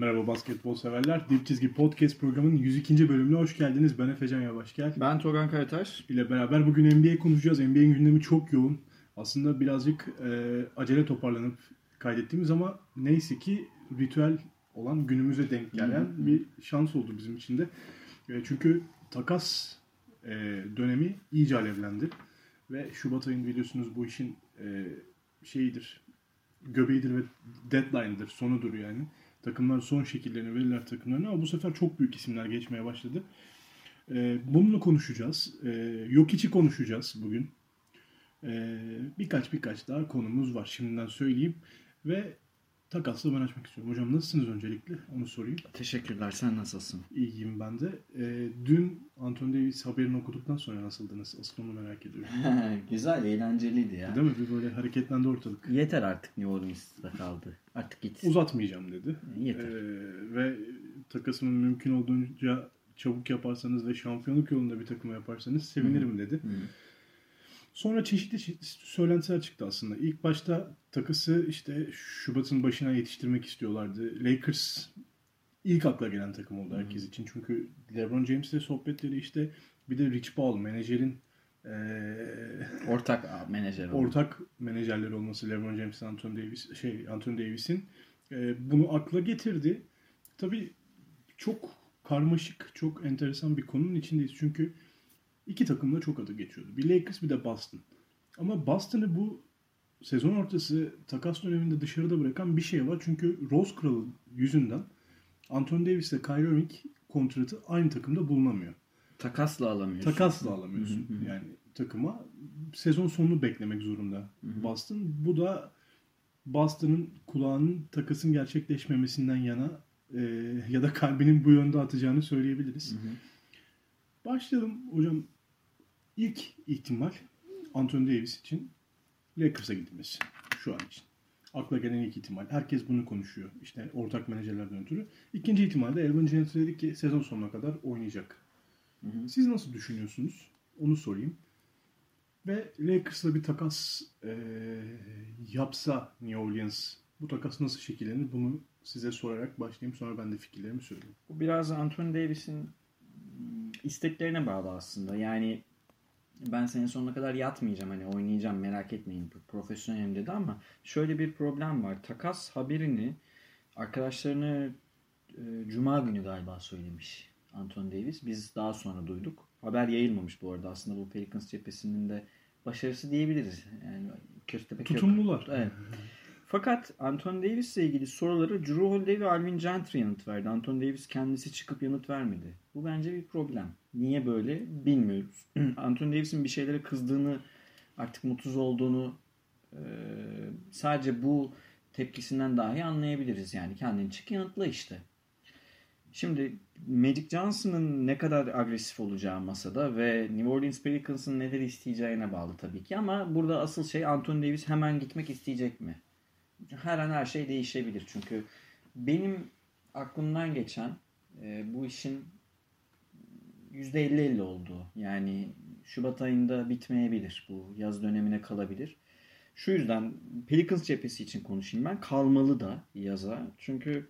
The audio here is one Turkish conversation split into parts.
Merhaba basketbol severler. Dip Çizgi Podcast programının 102. bölümüne hoş geldiniz. Ben Efecan Yavaşgel. Ben Togan Karataş. ile beraber bugün NBA konuşacağız. NBA'in gündemi çok yoğun. Aslında birazcık e, acele toparlanıp kaydettiğimiz ama neyse ki ritüel olan günümüze denk gelen bir şans oldu bizim için de. E, çünkü takas e, dönemi iyice alevlendi. Ve Şubat ayın biliyorsunuz bu işin e, şeyidir, göbeğidir ve deadline'dır, sonudur yani. Takımlar son şekillerini verirler takımlarına ama bu sefer çok büyük isimler geçmeye başladı. Ee, bununla konuşacağız. Ee, yok içi konuşacağız bugün. Ee, birkaç birkaç daha konumuz var. Şimdiden söyleyeyim. Ve takasla ben açmak istiyorum. Hocam nasılsınız öncelikle? Onu sorayım. Teşekkürler. Sen nasılsın? İyiyim ben de. Ee, dün Anthony Davis haberini okuduktan sonra nasıldınız? Asıl onu merak ediyorum. Güzel, eğlenceliydi ya. Değil mi? Bir böyle hareketlendi ortalık. Yeter artık New Orleans'ta kaldı. Artık git. Uzatmayacağım dedi. Yeter. Ee, ve takasını mümkün olduğunca çabuk yaparsanız ve şampiyonluk yolunda bir takıma yaparsanız sevinirim dedi. Hı. Sonra çeşitli, çeşitli söylentiler çıktı aslında. İlk başta takısı işte Şubat'ın başına yetiştirmek istiyorlardı. Lakers ilk akla gelen takım oldu herkes için. Çünkü LeBron James'le sohbetleri işte bir de Rich Paul menajerin eee, Ortak menajer ortak menajerleri olması LeBron James Anthony Davis şey Anthony Davis'in e, bunu akla getirdi. Tabii çok karmaşık, çok enteresan bir konunun içindeyiz. Çünkü iki takımla çok adı geçiyordu. Bir Lakers bir de Boston. Ama Boston'ı bu sezon ortası takas döneminde dışarıda bırakan bir şey var. Çünkü Rose Kralı yüzünden Anthony Davis ile Kyrie Irving kontratı aynı takımda bulunamıyor. Takasla alamıyorsun. Takasla alamıyorsun. Hı hı hı. Yani takıma sezon sonunu beklemek zorunda hı. Boston. Bu da Boston'ın kulağının takasın gerçekleşmemesinden yana e, ya da kalbinin bu yönde atacağını söyleyebiliriz. Hı hı. Başlayalım hocam. İlk ihtimal Anthony Davis için Lakers'a gidilmesi şu an için. Akla gelen ilk ihtimal. Herkes bunu konuşuyor. İşte ortak menajerlerden ötürü. İkinci ihtimalde Elvin Gentry dedi ki sezon sonuna kadar oynayacak. Hı hı. Siz nasıl düşünüyorsunuz? Onu sorayım. Ve Lakers'la bir takas eee, yapsa New Orleans bu takas nasıl şekillenir? Bunu size sorarak başlayayım. Sonra ben de fikirlerimi söyleyeyim. Bu biraz Anthony Davis'in isteklerine bağlı aslında. Yani ben senin sonuna kadar yatmayacağım hani oynayacağım merak etmeyin profesyonelim dedi ama şöyle bir problem var. Takas haberini arkadaşlarını e, Cuma günü galiba söylemiş Anthony Davis. Biz daha sonra duyduk. Haber yayılmamış bu arada. Aslında bu Pelicans cephesinin de başarısı diyebiliriz. Yani köstebek yok. Tutumlular. Evet. Fakat Anthony Davis ile ilgili soruları Drew Holiday ve Alvin Gentry yanıt verdi. Anthony Davis kendisi çıkıp yanıt vermedi. Bu bence bir problem. Niye böyle bilmiyoruz. Anthony Davis'in bir şeylere kızdığını, artık mutsuz olduğunu e, sadece bu tepkisinden dahi anlayabiliriz. Yani kendini çık yanıtla işte. Şimdi Magic Johnson'ın ne kadar agresif olacağı masada ve New Orleans Pelicans'ın neler isteyeceğine bağlı tabii ki ama burada asıl şey Anthony Davis hemen gitmek isteyecek mi? Her an her şey değişebilir çünkü benim aklımdan geçen e, bu işin %50-50 olduğu yani Şubat ayında bitmeyebilir bu yaz dönemine kalabilir. Şu yüzden Pelicans cephesi için konuşayım ben kalmalı da yaza çünkü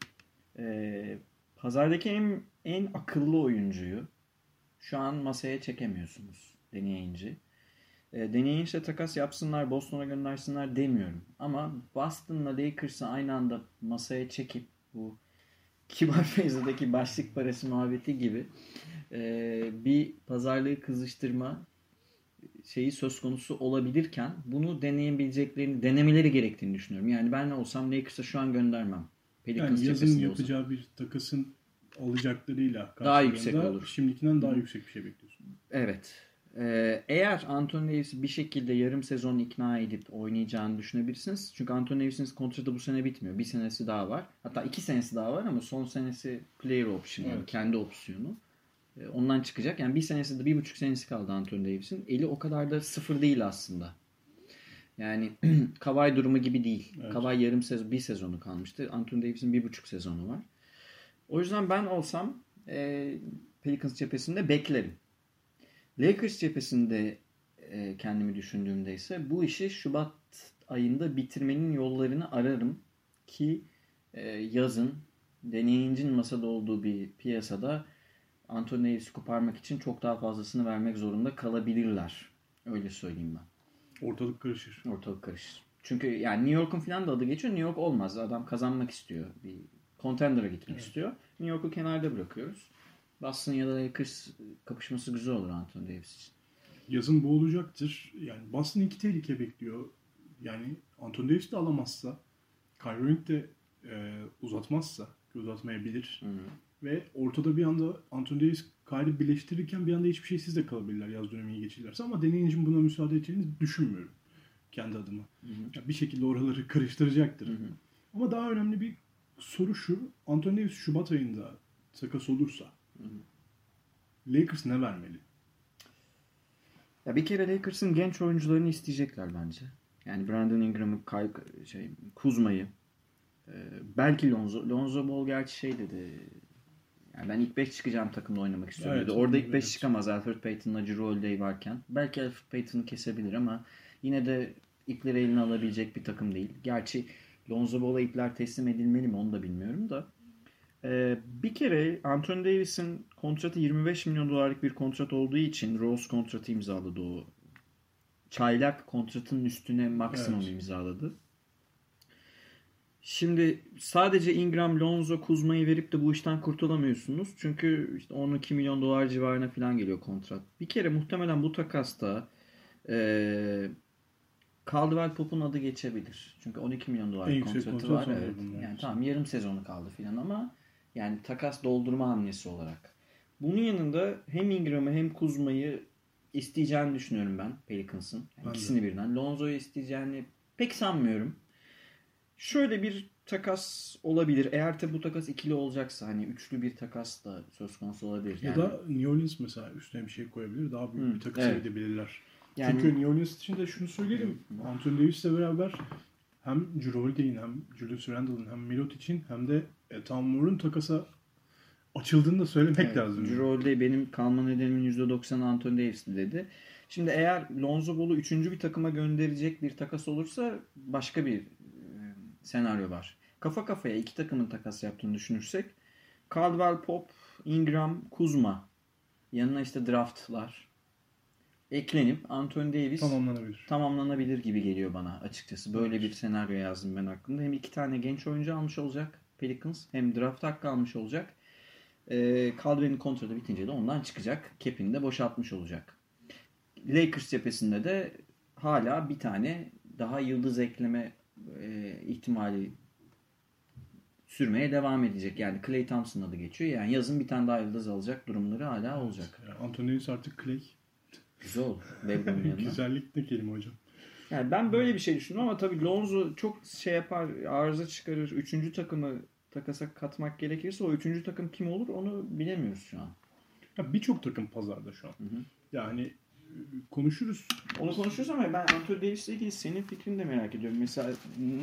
e, pazardaki en, en akıllı oyuncuyu şu an masaya çekemiyorsunuz deneyince. E, deneyince takas yapsınlar, Boston'a göndersinler demiyorum. Ama Boston'la Lakers'ı aynı anda masaya çekip bu Kibar Feyza'daki başlık parası muhabbeti gibi e, bir pazarlığı kızıştırma şeyi söz konusu olabilirken bunu deneyebileceklerini, denemeleri gerektiğini düşünüyorum. Yani ben ne olsam Lakers'a şu an göndermem. Pelicans Yani yazın cephesinde olsam. yapacağı bir takasın alacaklarıyla Daha yüksek olur. Şimdikinden daha yüksek bir şey bekliyorsun. Evet. Ee, eğer Anthony Davis'i bir şekilde yarım sezon ikna edip oynayacağını düşünebilirsiniz. Çünkü Anthony Davis'in kontratı bu sene bitmiyor. Bir senesi daha var. Hatta iki senesi daha var ama son senesi player option yani Evet. kendi opsiyonu. Ee, ondan çıkacak. Yani bir senesi de bir buçuk senesi kaldı Anthony Davis'in. Eli o kadar da sıfır değil aslında. Yani Kawhi durumu gibi değil. Evet. Kawhi yarım sezon, bir sezonu kalmıştı. Anthony Davis'in bir buçuk sezonu var. O yüzden ben olsam e, Pelicans cephesinde beklerim. Lakers cephesinde e, kendimi düşündüğümde ise bu işi Şubat ayında bitirmenin yollarını ararım ki e, yazın deneyincin masada olduğu bir piyasada Anthony Davis'i koparmak için çok daha fazlasını vermek zorunda kalabilirler. Öyle söyleyeyim ben. Ortalık karışır. Ortalık karışır. Çünkü yani New York'un falan da adı geçiyor. New York olmaz. Adam kazanmak istiyor. Bir contender'a gitmek istiyor. New York'u kenarda bırakıyoruz. Boston ya da Lakers kapışması güzel olur Anthony Davis için. Yazın bu olacaktır. Yani Boston iki tehlike bekliyor. Yani Anthony Davis de alamazsa, Kyrie Irving de e, uzatmazsa, uzatmayabilir. Ve ortada bir anda Anthony Davis Kyrie birleştirirken bir anda hiçbir şeysiz de kalabilirler yaz dönemi iyi geçirirlerse. Ama deneyincin buna müsaade edeceğini düşünmüyorum. Kendi adıma. Ya bir şekilde oraları karıştıracaktır. Ama daha önemli bir soru şu. Anthony Davis Şubat ayında takas olursa Lakers ne vermeli? Ya bir kere Lakers'ın genç oyuncularını isteyecekler bence. Yani Brandon Ingram'ı, Kay, şey, Kuzma'yı, e, belki Lonzo. Lonzo Ball gerçi şey dedi. Yani ben ilk 5 çıkacağım takımda oynamak istiyorum Evet, dedi. Orada ilk 5 evet. çıkamaz Alfred Payton'la Drew Holiday varken. Belki Alfred Payton'ı kesebilir ama yine de ipleri eline alabilecek bir takım değil. Gerçi Lonzo Ball'a ipler teslim edilmeli mi onu da bilmiyorum da. Ee, bir kere Anthony Davis'in kontratı 25 milyon dolarlık bir kontrat olduğu için Rose kontratı imzaladı o. Çaylak kontratının üstüne maksimum Evet. imzaladı. Şimdi sadece Ingram, Lonzo, Kuzma'yı verip de bu işten kurtulamıyorsunuz. Çünkü işte 12 milyon dolar civarına falan geliyor kontrat. Bir kere muhtemelen bu takasta eee Caldwell Pop'un adı geçebilir. Çünkü 12 milyon dolar kontratı kontrat var. Evet. bunlar. Yani tamam yarım sezonu kaldı filan ama yani takas doldurma hamlesi olarak. Bunun yanında hem Ingram'ı hem Kuzma'yı isteyeceğini düşünüyorum ben Pelicans'ın. Yani Ben de. ikisini birden. Lonzo'yu isteyeceğini pek sanmıyorum. Şöyle bir takas olabilir. Eğer tabi bu takas ikili olacaksa hani üçlü bir takas da söz konusu olabilir. Ya Yani, da New Orleans mesela üstüne bir şey koyabilir. Daha büyük Hı, bir takas evet. edebilirler. yani Çünkü New Orleans için de şunu söyleyelim. Anthony Davis'le beraber hem Drew Holiday'in hem Julius Randle'ın hem Milot için hem de e, Tom Moore'un takasa açıldığını da söylemek Evet, lazım. Drew benim kalma nedenimin %90'ı Anthony Davis'ti dedi. Şimdi eğer Lonzo Ball'u üçüncü bir takıma gönderecek bir takas olursa başka bir e, senaryo var. Kafa kafaya iki takımın takas yaptığını düşünürsek Caldwell Pop, Ingram, Kuzma yanına işte draftlar eklenip Anthony Davis Tamamlanabilir. tamamlanabilir gibi geliyor bana açıkçası. Böyle bir senaryo yazdım ben aklımda. Hem iki tane genç oyuncu almış olacak Pelicans hem draft hakkı almış olacak. Ee, Caldwell'in kontratı bitince de ondan çıkacak. Cap'ini de boşaltmış olacak. Lakers cephesinde de hala bir tane daha yıldız ekleme e, ihtimali sürmeye devam edecek. Yani Clay Thompson adı geçiyor. Yani yazın bir tane daha yıldız alacak durumları hala olacak. Yani Anthony Davis artık Clay. Güzel olur. LeBron'un yanına. Güzellik ne kelime hocam. Yani ben böyle bir şey düşündüm ama tabii Lonzo çok şey yapar, arıza çıkarır. Üçüncü takımı takasa katmak gerekirse o üçüncü takım kim olur onu bilemiyoruz şu an. Ya birçok takım pazarda şu an. hı. Yani e, konuşuruz. Onu konuşuyoruz ama ben Anthony Davis'le ilgili senin fikrini de merak ediyorum. Mesela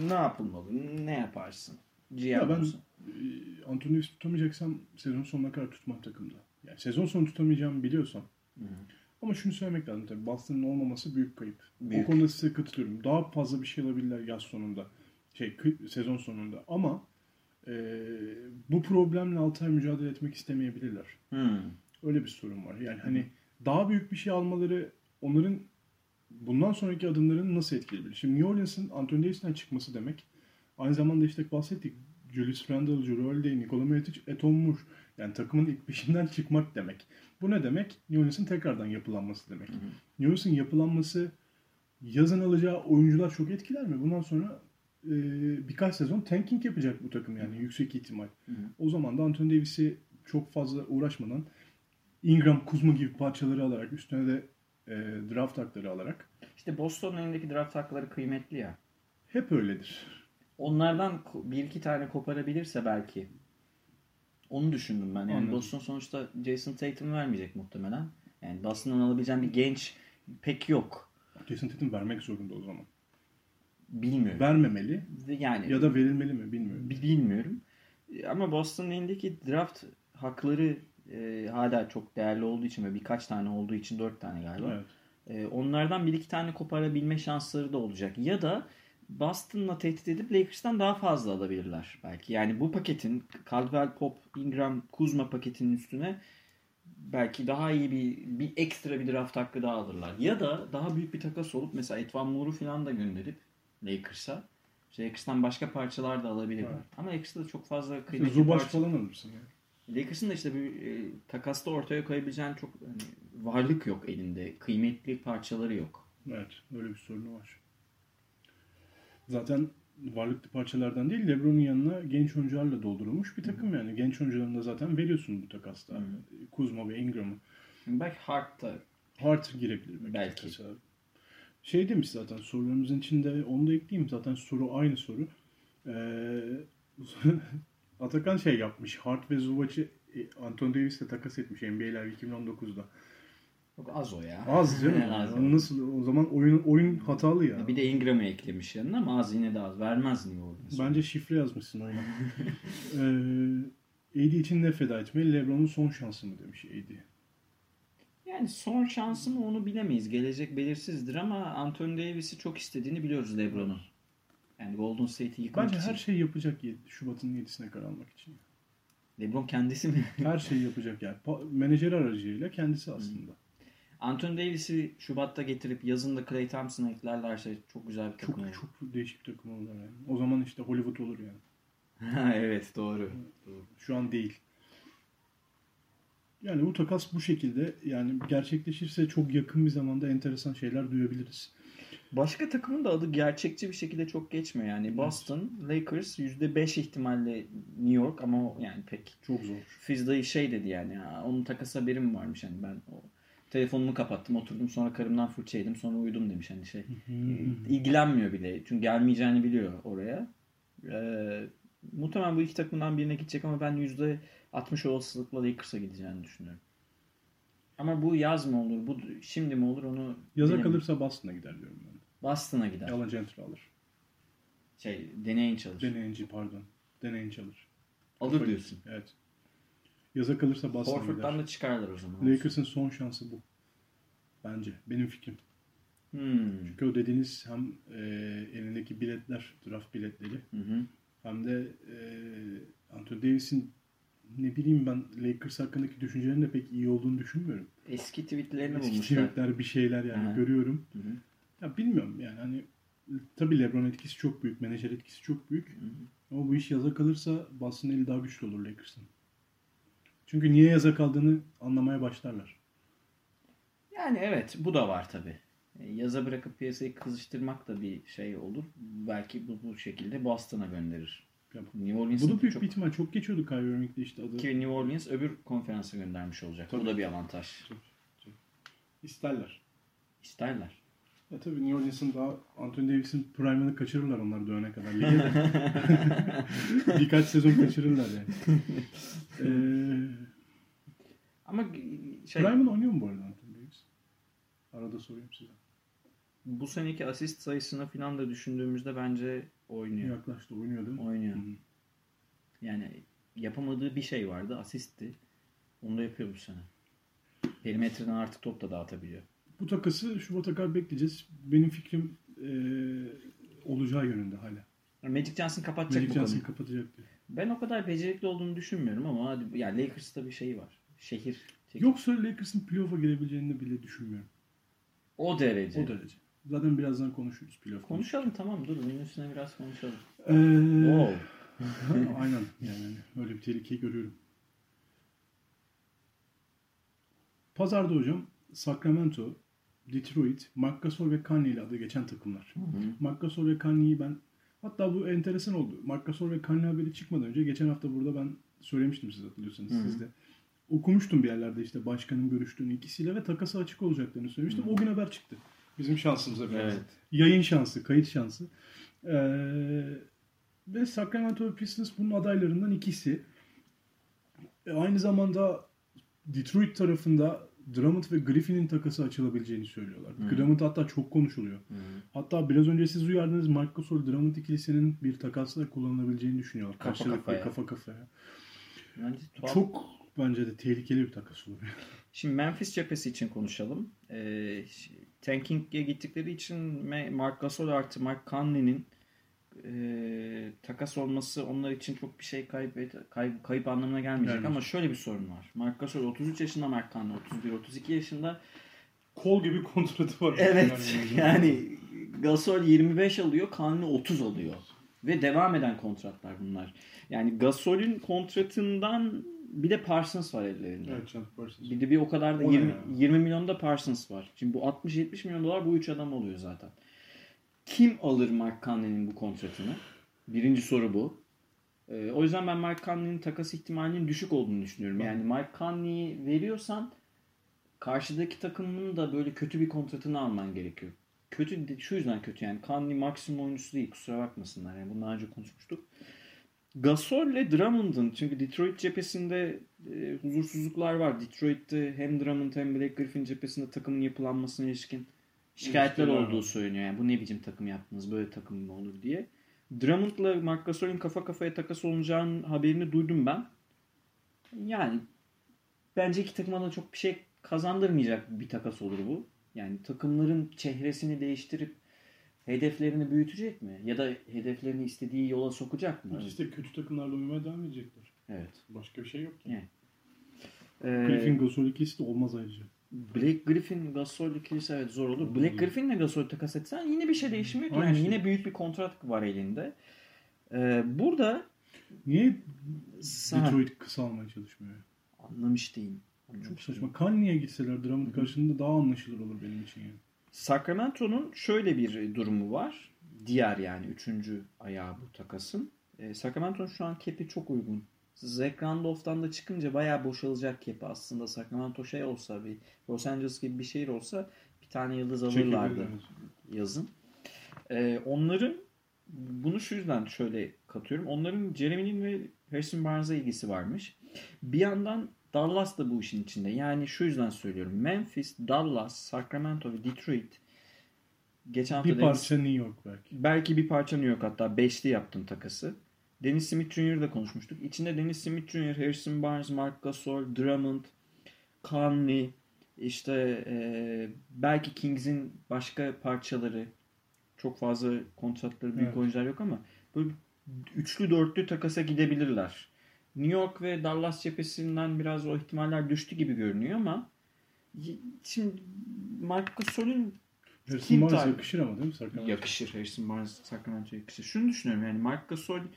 ne yapılmalı? Ne yaparsın? GM Ya ben olsan. e, Anthony Davis tutamayacaksam sezon sonuna kadar tutmam takımda. Yani sezon sonu tutamayacağımı biliyorsam. Ama şunu söylemek lazım tabii. Boston'ın olmaması büyük kayıp. Büyük. O konuda size katılıyorum. Daha fazla bir şey alabilirler yaz sonunda. Şey sezon sonunda. Ama e, bu problemle 6 ay mücadele etmek istemeyebilirler. Hmm. Öyle bir sorun var. Yani hani daha büyük bir şey almaları onların bundan sonraki adımlarını nasıl etkileyebilir? Şimdi New Orleans'ın Anthony Davis'ten çıkması demek aynı zamanda işte bahsettik. Julius Randle, Drew Holiday, Nikola Mirotic, Eton Moore. Yani takımın ilk beşinden çıkmak demek. Bu ne demek? New Orleans'ın tekrardan yapılanması demek. New Orleans'ın yapılanması yazın alacağı oyuncular çok etkiler mi? Bundan sonra e, birkaç sezon tanking yapacak bu takım yani yüksek ihtimal. O zaman da Anthony Davis'i çok fazla uğraşmadan Ingram, Kuzma gibi parçaları alarak üstüne de e, draft hakları alarak İşte Boston'un elindeki draft hakları kıymetli ya. hep öyledir. Onlardan bir iki tane koparabilirse belki. Onu düşündüm ben. Yani Anladım. Boston sonuçta Jason Tatum vermeyecek muhtemelen. Yani Boston'dan alabileceğim bir genç pek yok. Jason Tatum vermek zorunda o zaman. Bilmiyorum. Vermemeli yani ya da verilmeli mi bilmiyorum. bi- bilmiyorum. Ama Boston'ın elindeki draft hakları e, hala çok değerli olduğu için ve birkaç tane olduğu için dört tane galiba. Evet. E, onlardan bir iki tane koparabilme şansları da olacak. Ya da Boston'la tehdit edip Lakers'tan daha fazla alabilirler belki. Yani bu paketin Caldwell Pop, Ingram, Kuzma paketinin üstüne belki daha iyi bir bir ekstra bir draft hakkı daha alırlar. Ya da daha büyük bir takas olup mesela Etvan Moore'u falan da gönderip Lakers'a işte Lakers'tan başka parçalar da alabilirler. Evet. Ama Lakers'ta da çok fazla kıymetli Zubac parça. falan alırsın yani. Lakers'ın da işte bir e, takasta ortaya koyabileceğin çok hani, varlık yok elinde. Kıymetli parçaları yok. Evet. Öyle bir sorunu var. Zaten varlıklı parçalardan değil LeBron'un yanına genç oyuncularla doldurulmuş bir takım yani. Genç oyuncularını da zaten veriyorsun bu takasta. Hı. Kuzma ve Ingram'ı. Belki Hart da Hart girebilir belki. Belki. Şey demiş zaten sorularımızın içinde onu da ekleyeyim. Zaten soru aynı soru. Ee, Atakan şey yapmış. Hart ve Zubac'ı e, Anthony Davis'le takas etmiş NBA'ler 2019'da. Çok az o ya. Az. Az o. Yani Nasıl o zaman oyun oyun hatalı ya. Bir de Ingram'ı eklemiş yanına ama az yine de az. Vermez New Orleans. Bence şifre yazmışsın oyuna. ee, AD için ne feda etmeli? LeBron'un son şansı mı demiş AD. Yani son şansı mı onu bilemeyiz. Gelecek belirsizdir ama Anthony Davis'i çok istediğini biliyoruz LeBron'un. Yani Golden State'i yıkmak Bence için. her şeyi yapacak Şubat'ın 7'sine kadar almak için. LeBron kendisi mi? Her şeyi yapacak yani. Pa- Menajer aracıyla kendisi aslında. Anthony Davis'i Şubat'ta getirip yazında Klay Thompson'a eklerlerse çok güzel bir takım Çok olur. çok değişik bir takım olur yani. O zaman işte Hollywood olur yani. Evet doğru. Şu an değil. Yani bu takas bu şekilde yani gerçekleşirse çok yakın bir zamanda enteresan şeyler duyabiliriz. Başka takımın da adı gerçekçi bir şekilde çok geçmiyor. Yani Boston, Lakers %5 ihtimalle New York ama yani pek Çok zor. Fizday şey dedi yani "Ha, onun takas haberi mi varmış hani ben o telefonumu kapattım oturdum sonra karımdan fırça yedim sonra uyudum demiş hani şey ilgilenmiyor bile çünkü gelmeyeceğini biliyor oraya ee, muhtemelen bu iki takımdan birine gidecek ama ben %60 olasılıkla Lakers'a gideceğini düşünüyorum ama bu yaz mı olur bu şimdi mi olur onu Yaza bilemiyorum. kalırsa Boston'a gider diyorum ben. Boston'a gider Alan Gentry alır. şey deneyin çalış Deneyinci pardon. Deneyinci alır. alır diyorsun Evet. Yaza kalırsa Boston'a Horford'dan gider. da çıkarlar o zaman Lakers'ın son şansı bu. Bence. Benim fikrim. hmm. Çünkü o dediğiniz hem e, elindeki biletler, draft biletleri Hı hı. hem de e, Anthony Davis'in ne bileyim ben Lakers hakkındaki düşüncelerin de pek iyi olduğunu düşünmüyorum. eski tweetlerini Eski bulmuşlar tweetler bir şeyler yani Aha. görüyorum. Hı hı. Ya bilmiyorum yani hani tabii LeBron etkisi çok büyük, menajer etkisi çok büyük. Hı hı. Ama bu iş yaza kalırsa Boston'ın eli daha güçlü olur Lakers'ın. Çünkü niye yaza kaldığını anlamaya başlarlar. Yani evet bu da var tabi. Yaza bırakıp piyasayı kızıştırmak da bir şey olur. Belki bu, bu şekilde Boston'a gönderir. Ya New Bu Orleans'ın da büyük çok... bir ihtimal. Çok geçiyordu Kyrie Irving'de işte adı. Ki New Orleans öbür konferansa göndermiş olacak. Tabii. Bu da bir avantaj. İsterler. İsterler. Ya tabii New Orleans'ın daha Anthony Davis'in prime'ını kaçırırlar onlar dönene kadar. Lige. Birkaç sezon kaçırırlar yani. Ee, Ama şey Prime'ın oynuyor mu bu arada Anthony Davis? Arada sorayım size. bu seneki asist sayısını falan da düşündüğümüzde bence oynuyor. Yaklaştı oynuyor değil mi? Oynuyor. Hı. Yani yapamadığı bir şey vardı. Asistti. Onu da yapıyor bu sene. Perimetreden artık top da dağıtabiliyor. Bu takası Şubat'a kadar bekleyeceğiz. Benim fikrim e, olacağı yönünde hala. Magic Johnson kapatacak Magic bu Johnson konuyu. kapatacak diye. Ben o kadar becerikli olduğunu düşünmüyorum ama hadi yani Lakers'ta bir şey var. Şehir. Yoksa Lakers'ın playoff'a girebileceğini bile düşünmüyorum. O derece. O derece. Zaten birazdan konuşuruz playoff. Konuşalım tamam dur bunun üstüne biraz konuşalım. Ee, Oo. Aynen yani öyle bir tehlikeyi görüyorum. Pazarda hocam Sacramento, Detroit, Marc Gasol ve Kanye ile adı geçen takımlar. Hı hı. Marc Gasol ve Kanye'yi ben hatta bu enteresan oldu. Marc Gasol ve Kanye haberi çıkmadan önce geçen hafta burada ben söylemiştim size hatırlıyorsanız Hı hı. siz de. Okumuştum bir yerlerde işte başkanın görüştüğünü ikisiyle ve takası açık olacaklarını söylemiştim. Hı. O gün haber çıktı. Bizim şansımıza biraz. Evet. Yayın şansı, kayıt şansı. Ee, ve Sacramento Pistons bunun adaylarından ikisi. E, aynı zamanda Detroit tarafında Drummond ve Griffin'in takası açılabileceğini söylüyorlar. Hı. Drummond hatta çok konuşuluyor. Hı. Hatta biraz önce siz uyardınız Marc Gasol Drummond ikilisinin bir takasla kullanılabileceğini düşünüyorlar. Kafa Karşılıklı kafaya. kafa kafaya. Bence tuhaf. Çok bence de tehlikeli bir takas olur. Şimdi Memphis cephesi için konuşalım. Ş- tanking'e gittikleri için Mark Gasol artı Mark Conley'nin e, takas olması onlar için çok bir şey kaybet, kayıp, kayıp anlamına gelmeyecek Gelmeyecek. ama şöyle bir sorun var. Mark Gasol 33 yaşında, Mark Conley 31-32 yaşında. Kol gibi kontratı var. Evet yani Gasol 25 alıyor, Conley 30 alıyor. Ve devam eden kontratlar bunlar. Yani Gasol'ün kontratından bir de Parsons var ellerinde. Evet Chandler Parsons. Bir de bir o kadar da O ne 20, ya? 20 milyonda Parsons var. Şimdi bu 60-70 milyon dolar bu üç adam oluyor zaten. Kim alır Mark Conley'nin bu kontratını? Birinci soru bu. Ee, o yüzden ben Mark Conley'nin takas ihtimalinin düşük olduğunu düşünüyorum. Yani Mark Conley'i veriyorsan karşıdaki takımın da böyle kötü bir kontratını alman gerekiyor. Kötü şu yüzden kötü yani Conley maksimum oyuncusu değil kusura bakmasınlar. Yani bunu daha önce konuşmuştuk. Gasol ile Drummond'un çünkü Detroit cephesinde e, huzursuzluklar var. Detroit'te hem Drummond hem Blake Griffin cephesinde takımın yapılanmasına ilişkin şikayetler olduğu söyleniyor. Yani bu ne biçim takım yaptınız böyle takım mı olur diye. Drummond'la Marc Gasol'ün kafa kafaya takas olacağının haberini duydum ben. Yani bence iki takıma da çok bir şey kazandırmayacak bir takas olur bu. Yani takımların çehresini değiştirip hedeflerini büyütecek mi? Ya da hedeflerini istediği yola sokacak mı? İşte kötü takımlarla oynamaya devam edecekler. Evet. Başka bir şey yok ki. Yani. Ee, Griffin Gasol ikisi de olmaz ayrıca. Blake Griffin Gasol ikilisi evet zor olur. Blake. Griffin'le Gasol takas etsen yine bir şey değişmiyor. ki. Yani şey. yine büyük bir kontrat var elinde. Ee, burada Niye Sa- Detroit kısalmaya çalışmıyor? anlamış değilim. Çok Anlamış saçma. değilim. Conley'e gitseler Drummond karşısında daha anlaşılır olur benim için yani. Sacramento'nun şöyle bir durumu var. Diğer yani üçüncü ayağı bu takasın. Ee, Sacramento'nun şu an cap'i çok uygun. Zach Randolph'tan da çıkınca bayağı boşalacak cap'i aslında. Sacramento şey olsa bir Los Angeles gibi bir şehir olsa bir tane yıldız alırlardı. Yazın. Ee, onların bunu şu yüzden şöyle katıyorum. Onların Jeremy'nin ve Harrison Barnes'a ilgisi varmış. Bir yandan Dallas da bu işin içinde. Yani şu yüzden söylüyorum. Memphis, Dallas, Sacramento ve Detroit geçen hafta Bir parça New York belki. belki bir parça New York hatta beşli yaptım takası. Dennis Smith Jr.'da konuşmuştuk. İçinde Dennis Smith Jr., Harrison Barnes, Mark Gasol, Drummond, Conley, işte e, belki Kings'in başka parçaları çok fazla kontratları büyük Evet. oyuncular yok ama böyle üçlü dörtlü takasa gidebilirler. New York ve Dallas cephesinden biraz o ihtimaller düştü gibi görünüyor ama şimdi Mark Gasol'ün Harrison Barnes yakışır ama değil mi Sacramento? Yakışır. Harrison Barnes Sacramento'ya yakışır. Şunu düşünüyorum yani Mark Gasol'i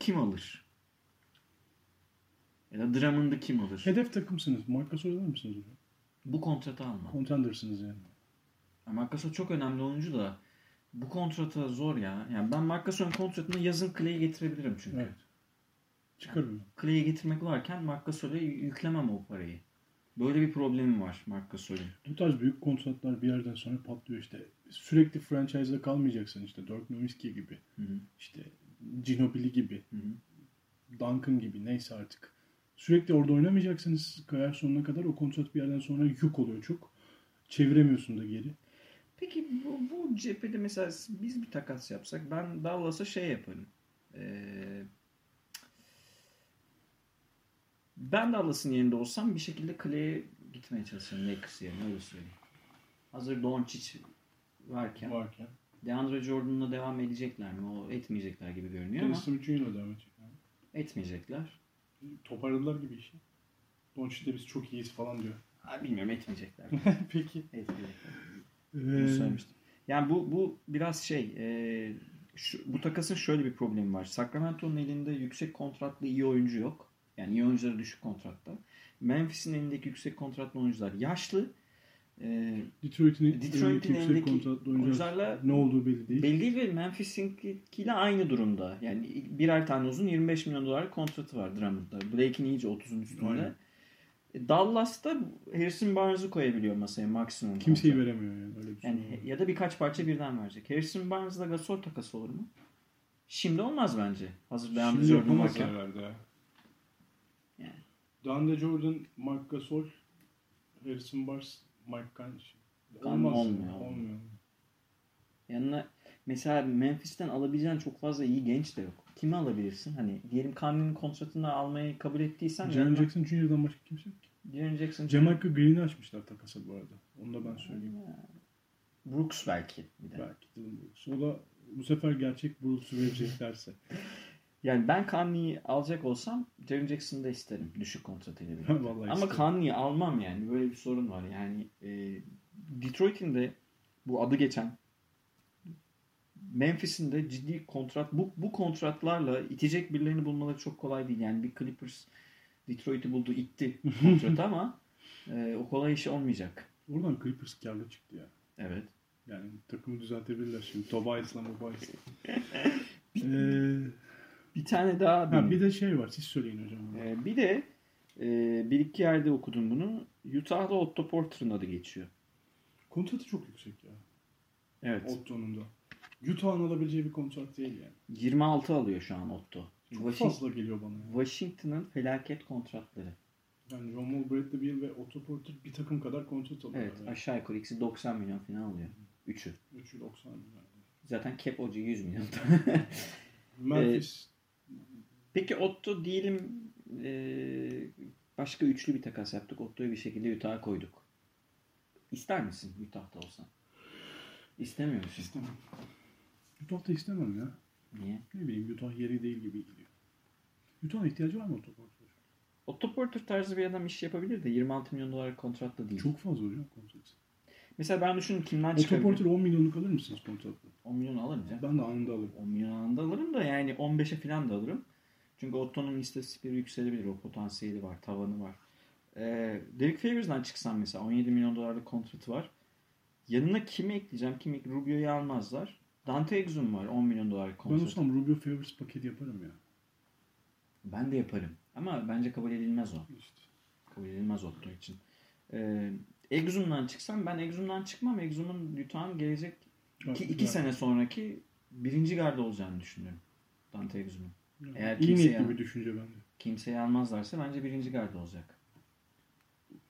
kim alır? Ya da Drummond'ı kim alır? Hedef takımsınız. Mark Gasol alır mısınız? onu? Bu kontratı almam. Contenders'ınız yani. Yani Mark Gasol çok önemli oyuncu da bu kontrata zor ya. Yani ben Mark Gasol'ün kontratını yazın Clay'i getirebilirim çünkü. Evet. Çıkarım. Clay'i getirmek varken Mark Gasol'e yüklemem o parayı. Böyle bir problemi var Mark Gasol'ün. Bu tarz büyük kontratlar bir yerden sonra patlıyor işte. Sürekli franchise'da kalmayacaksın işte. Dirk Nowitzki gibi. Hı hı. işte Ginobili gibi. Hı hı. Duncan gibi neyse artık. Sürekli orada oynamayacaksınız kariyer sonuna kadar. O kontrat bir yerden sonra yük oluyor çok. Çeviremiyorsun da geri. Peki bu, bu cephede mesela biz bir takas yapsak ben Dallas'a şey yaparım. Ee, ben Dallas'ın yerinde olsam bir şekilde Clay'e gitmeye çalışırım Lakers yerine öyle söyleyeyim. Hazır Doncic varken Varken. DeAndre Jordan'la devam edecekler mi? O etmeyecekler gibi görünüyor Dennis ama Jr. devam edecek. Yani. etmeyecekler. Toparladılar gibi işi. Doncic'te biz çok iyiyiz falan diyor. Ha, bilmiyorum etmeyecekler. Peki. etmeyecekler. Bunu Ee, söylemiştim. Yani bu bu biraz şey e, şu, bu takasın şöyle bir problemi var. Sacramento'nun elinde yüksek kontratlı iyi oyuncu yok. Yani iyi oyuncuları düşük kontratta. Memphis'in elindeki yüksek kontratlı oyuncular yaşlı. E, Detroit'in Detroit'in yüksek kontratlı oyuncular oyuncularla ne olduğu belli değil. belli değil ve Memphis'inkiyle aynı durumda. Yani birer tane uzun 25 milyon dolar kontratı var Drummond'da. Blake'in iyice 30'un üstünde. Aynen. E, Dallas'ta Harrison Barnes'ı koyabiliyor masaya maksimum. Kimseyi kontrat. veremiyor yani. Öyle bir şey. Yani ya da birkaç parça birden verecek. Harrison Barnes'la Gasol takası olur mu? Şimdi olmaz bence. Hazır devam Şimdi yapamaz herhalde. ya. Yani. Dande Jordan, Mark Gasol, Harrison Barnes, Mike. Conley Olmaz. olmuyor. Olmuyor. Yanına mesela Memphis'ten alabileceğin çok fazla iyi genç de yok. Kimi alabilirsin? Hani diyelim Kanuni'nin kontratını almayı kabul ettiysen Jaren yanına- Jackson Jr.'dan başka kimse yok ki. Jaren Jackson. Jamaica Green'i açmışlar takasa bu arada. Onu da ben söyleyeyim. Brooks belki bir de. Belki Dylan Brooks. O da bu sefer gerçek Brooks'u vereceklerse. Yani ben Kanuni'yi alacak olsam Jaren Jackson'ı da isterim. Düşük kontratıyla birlikte. Ama. Kanuni'yi almam yani. Böyle bir sorun var. Yani e, Detroit'in de bu adı geçen Memphis'in de ciddi kontrat bu, bu kontratlarla itecek birilerini bulmaları çok kolay değil. Yani bir Clippers Detroit'i buldu itti kontratı ama e, o kolay iş olmayacak. Oradan Clippers karlı çıktı ya. Evet. Yani takımı düzeltebilirler şimdi. Tobias'la Mobias'la. ee, Bir tane daha ha, bir de şey var. Siz söyleyin hocam. Ee, bir de e, bir iki yerde okudum bunu. Utah'da Otto Porter'ın adı geçiyor. Kontratı çok yüksek ya. Evet. Otto'nun da. Utah'ın alabileceği bir kontrat değil yani. 26 alıyor şu an Otto. Çok Washington, fazla geliyor bana. ya. Washington'ın felaket kontratları. Yani John Wall, Bradley Beal ve Otto Porter bir takım kadar kontrat alıyorlar. Evet yani. aşağı yukarı ikisi 90 milyon falan alıyor. Üçü. 3'ü 90 yani. Zaten cap hoca 100 milyon. Memphis Peki Otto diyelim e, başka üçlü bir takas yaptık. Otto'yu bir şekilde Utah'a koyduk. İster misin Utah'ta olsan? İstemiyor musun? istemem. Utah'ta istemem ya. Niye? Ne bileyim Utah yeri değil gibi geliyor. Utah'ın ihtiyacı var mı Otto Porter? Otto Porter tarzı bir adam iş yapabilir de 26 milyon dolar kontratla değil. Çok fazla hocam kontrat. Mesela ben düşünün kimden Otto çıkabilir? Porter 10 milyonluk alır mısınız kontratla? 10 milyon alırım canım. Ben de anında alırım. 10 milyon anında alırım da yani 15'e falan da alırım. Çünkü Otto'nun istatistikleri yükselebilir. O potansiyeli var, tavanı var. Ee, Derek Favors'dan çıksam mesela 17 milyon dolarlık kontratı var. Yanına kimi ekleyeceğim? Kimi Rubio'yu almazlar. Dante Exum var 10 milyon dolarlık Ben kontratı. olsam Rubio Favors paketi yaparım ya. Ben de yaparım. Ama bence kabul edilmez o. İşte. Kabul edilmez Otto için. Ee, Exum'dan çıksam ben Exum'dan çıkmam. Exum'un Utah'ın gelecek iki, iki Ya. sene sonraki birinci garda olacağını düşünüyorum. Dante Exum'un. Yani Eğer İyi kimse niyetli bir düşünce bence. Kimseyi almazlarsa bence birinci garda olacak.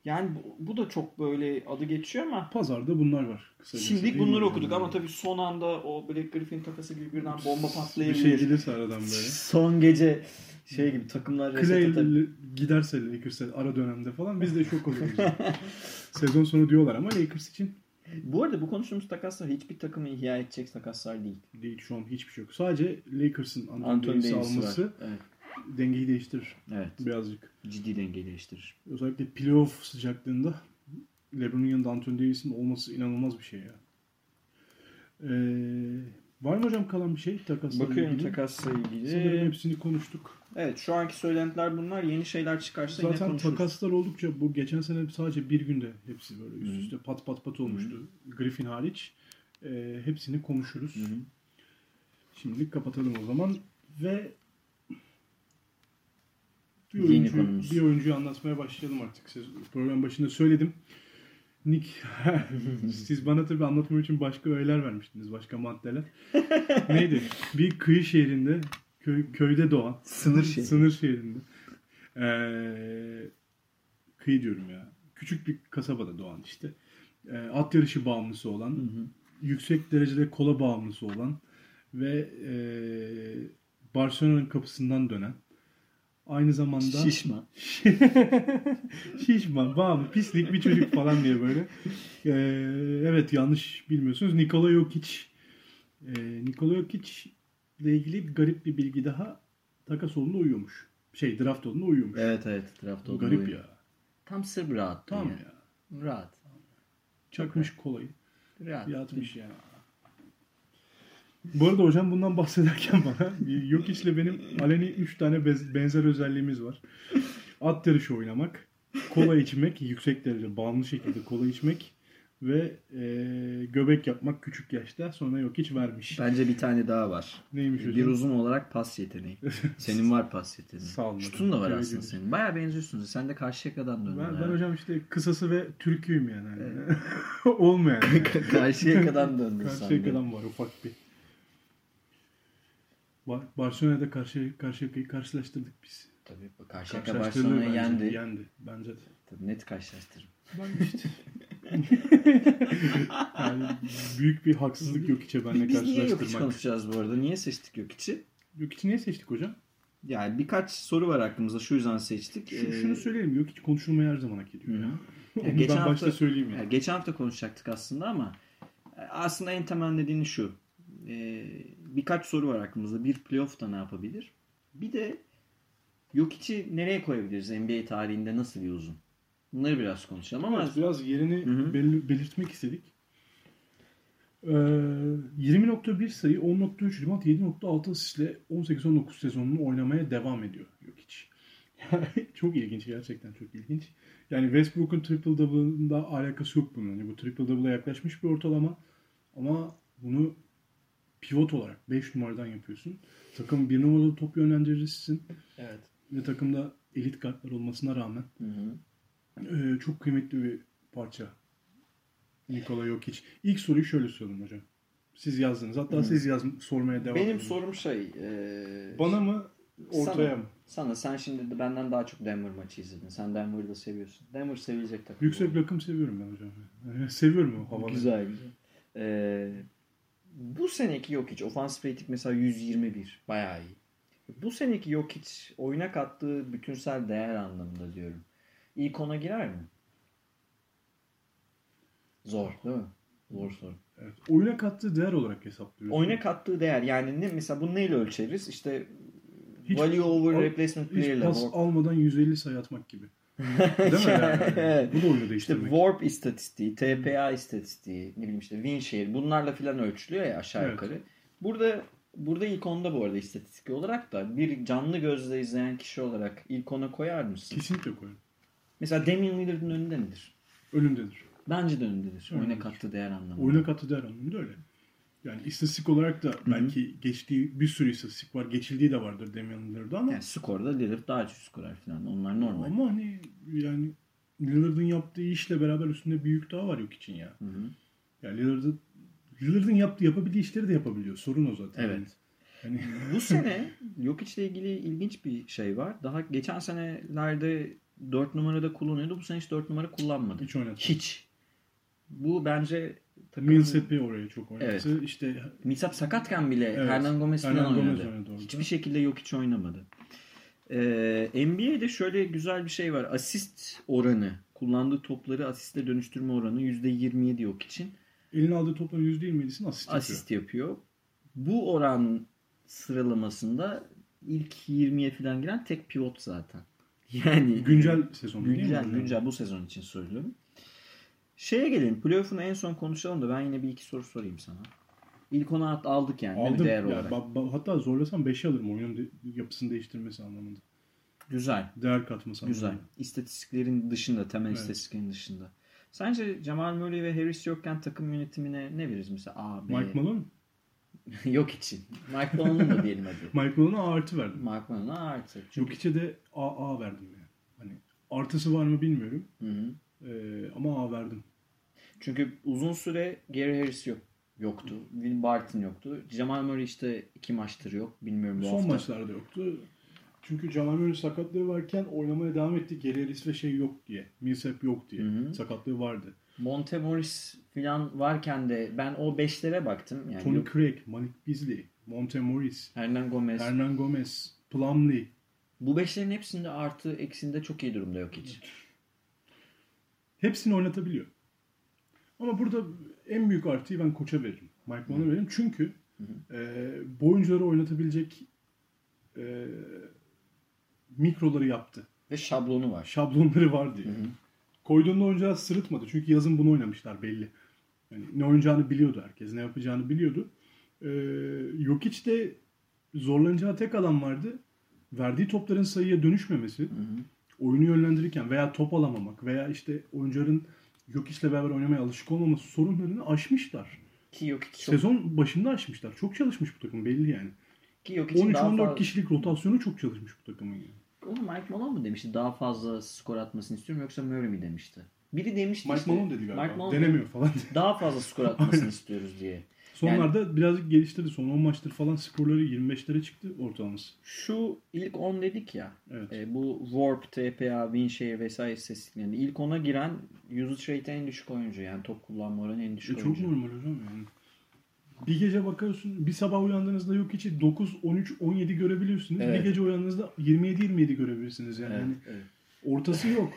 Yani bu, bu da çok böyle adı geçiyor ama Pazarda bunlar var. Mi bunları okuduk ama tabii son anda o Black Griffin takası gibi birden bomba bir patlayabilir. şey gelirse aradan böyle. Son gece şey gibi takımlar reset Clay atar. giderse Lakers'e ara dönemde falan biz de şok oluruz. Sezon sonu diyorlar ama Lakers için Bu arada bu konuştuğumuz takaslar hiçbir takımı ihya edecek takaslar değil. değil şu an hiçbir şey yok. Sadece Lakers'ın Anthony, Anthony Davis'i Davis alması var. Evet. dengeyi değiştirir evet. birazcık. Ciddi dengeyi değiştirir. Özellikle playoff sıcaklığında LeBron'un yanında Anthony Davis'in olması inanılmaz bir şey ya. Ee, var mı hocam kalan bir şey takasla Bakıyorum ilgili? takasla ilgili. Sanırım hepsini konuştuk. Evet şu anki söylentiler bunlar. Yeni şeyler çıkarsa yine Zaten konuşuruz. takaslar oldukça bu geçen sene sadece bir günde hepsi böyle üst üste pat pat pat olmuştu. Griffin hariç. Ee, hepsini konuşuruz. Hı hı. Şimdilik kapatalım o zaman ve bir oyuncu, bir oyuncuyu anlatmaya başlayalım artık. Siz program başında söyledim. Nick, siz bana tabii anlatmam için başka öğeler vermiştiniz, başka maddeler. Neydi? Bir kıyı şehrinde, köy, köyde doğan, Sınır şehri. sınır şehrinde, ee, kıyı diyorum ya, küçük bir kasabada doğan işte, ee, at yarışı bağımlısı olan, Hı hı. yüksek derecede kola bağımlısı olan ve e, Barcelona'nın kapısından dönen aynı zamanda Şişman. şişman, bağımlı, pislik bir çocuk falan diye böyle. E, evet yanlış bilmiyorsunuz. Nikola Jokic e, Nikola Jokic ile ilgili garip bir bilgi daha takas olduğunda uyuyormuş. Şey draft olduğunda uyuyormuş. Evet evet. Draft oldu. Garip ya. Tam sır rahat. Tamam ya. ya. Rahat. Çakmış kolayı. Rahat. Yatmış yani. Bu arada hocam bundan bahsederken bana Jokic'le benim aleni 3 tane bez- benzer özelliğimiz var. At yarışı oynamak, kola içmek, yüksek derece bağımlı şekilde kola içmek ve e, göbek yapmak küçük yaşta sonra Jokic vermiş. Bence bir tane daha var. Neymiş hocam? Bir uzun olarak pas yeteneği. Senin var pas yeteneği. Sağ olun Şutun da var hocam. aslında Evet, senin. Baya benziyorsunuz. Sen de Karşıyaka'dan döndün. Ben, ben hocam işte kısası ve türküyüm yani. hani. Olmayan. Yani. Karşıyaka'dan döndün. Karşıyaka'dan var ufak bir. Bar- Barcelona'da karşı karşıyakayı karşılaştırdık biz. Tabii Karşıyaka Barcelona'yı yendi. Yendi. Bence de. Tabii net karşılaştırırım. Ben işte. yani büyük bir haksızlık yok içe benimle Biz niye yok hiç karşılaştırmak. konuşacağız bu arada? Niye seçtik yok içi? Jokic'i niye seçtik hocam? Yani birkaç soru var aklımızda. Şu yüzden seçtik. Şu, Ee, şunu söyleyelim. Jokic konuşulmaya her zaman hak ediyor. Ya. Ya Onu geçen ben başta hafta- söyleyeyim ya. Yani geçen hafta konuşacaktık aslında ama e, aslında en temel dediğini şu. Ee, birkaç soru var aklımızda. Bir playoff'ta ne yapabilir? Bir de Jokic'i nereye koyabiliriz NBA tarihinde nasıl bir uzun? Bunları biraz konuşalım ama Evet, biraz yerini belli- belirtmek istedik. Ee, 20.1 sayı, 10.3 rebound, 7.6 asistle 18-19 sezonunu oynamaya devam ediyor Jokic. çok ilginç gerçekten çok ilginç. Yani Westbrook'un triple double'ında alakası yok bunun. Yani bu triple double'a yaklaşmış bir ortalama ama bunu pivot olarak 5 numaradan yapıyorsun. Takım bir numaralı top yönlendiricisin evet. ve takımda elit kartlar olmasına rağmen Hı hı. ee, çok kıymetli bir parça. Nikola Jokic. İlk soruyu şöyle sorayım hocam. Siz yazdınız. Hatta Hı. siz yaz sormaya devam Benim edin. sorum şey e, Bana mı ortaya sana, mı? Sana sen şimdi de benden daha çok Denver maçı izledin. Sen Denver'ı da seviyorsun. Denver sevilecek takım. Yüksek rakım seviyorum ben hocam. Yani seviyorum o havaları. Güzel güzel. Ee, bu seneki Jokic offensive rating mesela 121. Bayağı iyi. Bu seneki Jokic oyuna kattığı bütünsel değer anlamında diyorum. İlk ona girer mi? Zor değil mi? Zor soru. Evet. Oyuna kattığı değer olarak hesaplıyoruz. Oyuna kattığı değer yani ne mesela bunu neyle ölçeriz? İşte Hiç- value over al- replacement player Hiç ile pas warp. almadan 150 sayı atmak gibi. Değil mi? Yani? Evet. Bu da oyunu İşte değiştirmek. warp istatistiği, TPA istatistiği, ne bileyim işte win share bunlarla filan ölçülüyor ya aşağı Evet. yukarı. Burada burada ilk onda bu arada istatistik olarak da bir canlı gözle izleyen kişi olarak ilk ona koyar mısın? Kesinlikle koyun. Mesela Damian Lillard'ın önünde midir? Önündedir. Bence de önündedir. Oyuna Önündedir. kattığı değer anlamında. Oyuna kattığı değer anlamında öyle. Yani istatistik olarak da belki geçtiği bir sürü istatistik var. Geçildiği de vardır Damian Lillard'da ama Yani skorda Lillard daha çok skorer falan. Onlar normal. Ama hani yani Lillard'ın yaptığı işle beraber üstünde bir yük daha var yok için ya. Hı hı. Yani Lillard'ın Lillard'ın yaptığı yapabildiği işleri de yapabiliyor. Sorun o zaten. Evet. Yani, Bu sene Jokic ile ilgili ilginç bir şey var. Daha geçen senelerde 4 numarada kullanıyordu. Bu sene hiç 4 numara kullanmadı. hiç oynatmadı. Hiç. Bu bence takım... Millsap'i oraya çok oynattı. İşte Millsap sakatken bile Evet. Hernan Gomez falan Hernan Gomez oynadı. oynadı orada. Hiçbir şekilde yok hiç oynamadı. Ee, NBA'de şöyle güzel bir şey var. Asist oranı, kullandığı topları asiste dönüştürme oranı %27 yok için eline aldığı topların %27'sini asist, asist yapıyor. Bu oran sıralamasında ilk 20'ye falan giren tek pivot zaten. Yani yapıyor. Güncel sezon değil mi? güncel, güncel bu sezon için söylüyorum. Şeye gelelim. Playoff'unu en son konuşalım da ben yine bir iki soru sorayım sana. İlk ona aldık yani Aldım. değer olarak. ba- hatta zorlasam 5'e alırım oyunun de- yapısını değiştirmesi anlamında. Güzel. Değer katması Güzel. anlamında. İstatistiklerin dışında, temel Evet. istatistiklerin dışında. Sence Jamal Murray ve Harris yokken takım yönetimine ne veririz mesela A, B? Mike Malone? Yok için. Mike Malone'un da diyelim hadi. Mike Malone'a artı verdim. Mike Malone'a artı. Çünkü... Jokic'e de AA verdim yani. Hani artısı var mı bilmiyorum. Hı hı. Ee, ama A verdim. Çünkü uzun süre Gary Harris yok. Yoktu. Will Barton yoktu. Jamal Murray işte iki maçtır yok. Bilmiyorum bu Son hafta. maçlarda yoktu. Çünkü Jamal Murray sakatlığı varken oynamaya devam etti. Geri Harris ve şey yok diye. Millsap yok diye. Hı hı. Sakatlığı vardı. Monte Morris falan varken de ben o beşlere baktım. Yani Tony yok. Craig, Malik Beasley, Monte Morris, Hernan Gomez. Hernan Gomez, Plumlee. Bu beşlerin hepsinde artı eksinde çok iyi durumda yok hiç. Hepsini oynatabiliyor. Ama burada en büyük artıyı ben koça veririm. Mike Malone'a veririm. Çünkü e, bu oyuncuları oynatabilecek e, mikroları yaptı. Ve şablonu var. Şablonları var diye. Koyduğunda oyuncular sırıtmadı. Çünkü yazın bunu oynamışlar belli. Yani ne oynayacağını biliyordu herkes. Ne yapacağını biliyordu. Ee, Jokic de zorlanacağı tek alan vardı. Verdiği topların sayıya dönüşmemesi. Oyunu yönlendirirken veya top alamamak veya işte oyuncuların Jokic'le beraber oynamaya alışık olmaması sorunlarını aşmışlar. Ki yok hiç çok. Sezon başında aşmışlar. Çok çalışmış bu takım belli yani. Ki daha 13-14 fazla... kişilik rotasyonu çok çalışmış bu takımın yani. Onu Mike Malone mu demişti? Daha fazla skor atmasını istiyorum yoksa Murray mi demişti? Biri demişti Mike işte. Malone dedi galiba. Mike Malone Denemiyor falan. Daha fazla skor atmasını istiyoruz diye. Sonlarda birazcık geliştirdi. Son 10 maçtır falan skorları 25'lere çıktı ortalaması. Şu ilk 10 dedik ya. Evet. e, bu Warp, TPA, Winshare vesaire istatistiklerinde ilk 10'a giren usage rate en düşük oyuncu. Yani top kullanma oranı en E, düşük çok oyuncu. normal hocam yani. bir gece bakıyorsun bir sabah uyandığınızda yok içi 9, 13, 17 görebiliyorsunuz. Evet. Bir gece uyandığınızda 27, 27 görebilirsiniz yani. Evet, Hani evet. ortası yok.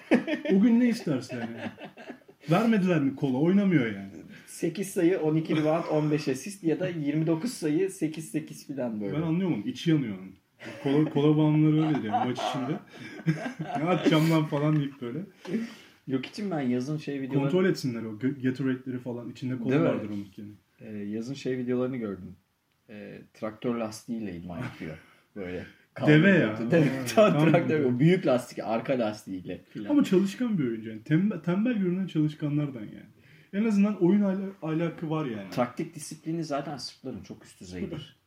o gün ne istersen yani. Vermediler mi kola? Oynamıyor yani. 8 sayı 12 rebound 15 asist ya da 29 sayı 8-8 falan böyle. Ben anlıyorum. İçi yanıyor onun. Kola, kola bağımlıları öyle yani maç içinde. ne atacağım lan falan deyip böyle. Yok için ben yazın şey videoları Kontrol etsinler o Gatorade'leri falan. içinde kola Değil vardır onun yani. e, yazın şey videolarını gördüm. E, traktör lastiğiyle idman yapıyor. Böyle. Deve ya. Deve. Tam traktör. O büyük lastik, arka lastiğiyle filan. Ama çalışkan bir oyuncu yani. Tembel, tembel görünen çalışkanlardan yani. En azından oyun ala- alakı var yani. Taktik disiplini zaten Sırpların çok üst düzeydir.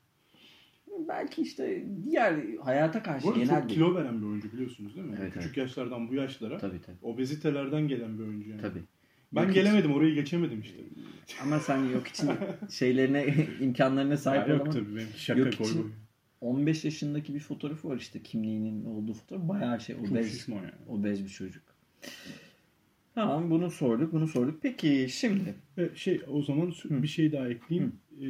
Belki işte diğer hayata karşı Bu arada genel çok bir... kilo veren bir oyuncu biliyorsunuz değil mi? Evet, Küçük yaşlardan bu yaşlara Tabii tabii. obezitelerden gelen bir oyuncu yani. tabii. Ben Yok hiç- gelemedim orayı geçemedim işte. Ama sen yok için şeylerine, imkanlarına sahip yok olamadın. tabii benim şaka Yok için- boy. 15 yaşındaki bir fotoğrafı var işte kimliğinin olduğu fotoğraf. Bayağı şey obez, yani. obez bir çocuk. Tamam bunu sorduk bunu sorduk. Peki şimdi E, şey o zaman Hı. bir şey daha ekleyeyim. E,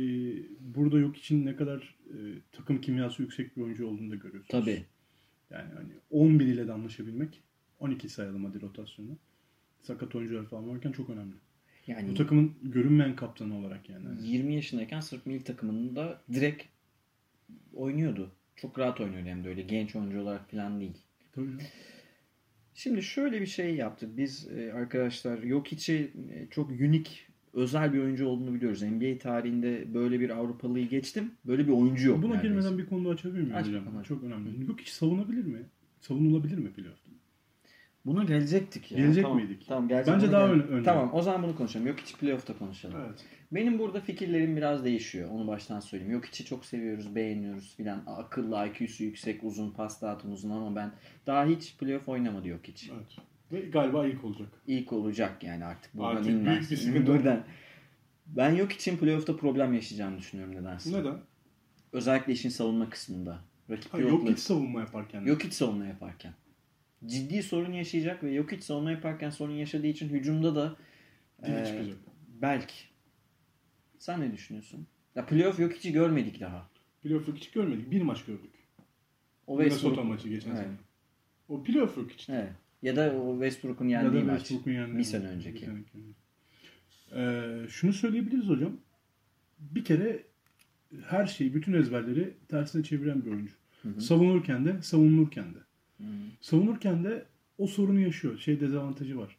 burada yok için ne kadar e, takım kimyası yüksek bir oyuncu olduğunu da görüyorsunuz. tabii Yani hani 11 ile de anlaşabilmek 12 sayalım hadi rotasyonu. Sakat oyuncular falan varken çok önemli. yani Bu takımın görünmeyen kaptanı olarak yani. Hani 20 yaşındayken Sırp milli takımında direkt oynuyordu. Çok rahat oynuyordu hem de öyle genç oyuncu olarak falan değil. Tabii. Şimdi şöyle bir şey yaptık. Biz e, arkadaşlar Jokic'i e, çok unik, özel bir oyuncu olduğunu biliyoruz. NBA tarihinde böyle bir Avrupalıyı geçtim. Böyle bir oyuncu yok. Buna neredeyse. girmeden bir konuda açabilir miyim Aç hocam? Çok önemli. Yok hiç savunabilir mi? Savunulabilir mi playoff'ta? Buna gelecektik ya. Gelecek tamam, miydik? Tamam, gelecek. Bence daha gel- önce. Tamam o zaman bunu konuşalım. Yok hiç playoff'ta konuşalım. Evet. Benim burada fikirlerim biraz değişiyor. Onu baştan söyleyeyim. Yok içi çok seviyoruz, beğeniyoruz filan. Akıllı, IQ'su yüksek, uzun, pas dağıtım uzun ama ben daha hiç playoff oynamadı yok hiç. evet. Ve galiba ilk olacak. İlk olacak yani artık buradan Artık büyük inmez. bir sıkıntı. buradan. Ben yok için playoff'ta problem yaşayacağını düşünüyorum nedense. Neden? Özellikle işin savunma kısmında. Rakip Ha, yok yok hiç savunma yaparken. Yok hiç savunma yaparken. Ciddi sorun yaşayacak ve yok hiç savunma yaparken sorun yaşadığı için hücumda da çıkacak. belki. Sen ne düşünüyorsun? Ya playoff yok hiç görmedik daha. Playoff yok hiç görmedik. Bir maç gördük. O Minnesota maçı geçen Evet. sene. O playoff yok hiç. Evet. Ya da o Westbrook'un yendiği maç. Westbrook'un yendiği Bir sene önceki. Bir seneki. Ee, şunu söyleyebiliriz hocam. Bir kere her şeyi, bütün ezberleri tersine çeviren bir oyuncu. hı. Savunurken de, savunulurken de. Savunurken de o sorunu yaşıyor. Şey dezavantajı var.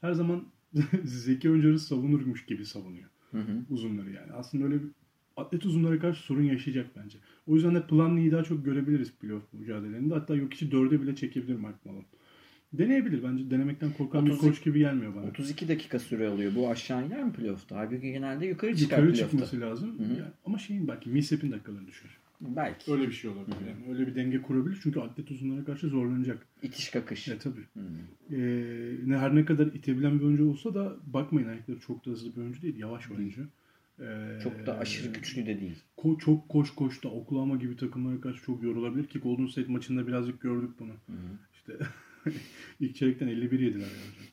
Her zaman zeki oyuncuları savunurmuş gibi savunuyor. Hı hı. Uzunları yani. Aslında öyle bir atlet uzunlara karşı sorun yaşayacak bence. O yüzden de Plumlee'yi daha çok görebiliriz playoff mücadelelerinde. Hatta yok içi dörde bile çekebilir Mark Malone. Deneyebilir bence. Denemekten korkan bir 30 koç gibi gelmiyor bana. 32 dakika süre alıyor. Bu aşağı iner mi playoff'ta? Halbuki genelde yukarı çıkar Yukarı playoff'ta. çıkması lazım. Hı hı. Yani ama şeyin belki Millsap'in dakikalarını düşür. Belki. Öyle bir şey olabilir. Yani. Öyle bir denge kurabilir. Çünkü atlet uzunlara karşı zorlanacak. İtiş kakış. Ya tabii. Hı. Ee, ne her ne kadar itebilen bir oyuncu olsa da bakmayın ayakları çok da hızlı bir oyuncu değil. Yavaş oyuncu. Ee, Çok da aşırı güçlü de değil. ko- çok koş koş da Oklahoma gibi takımlara karşı çok yorulabilir ki Golden State maçında birazcık gördük bunu. Hı hı. İşte ilk çeyrekten 51 yediler yani.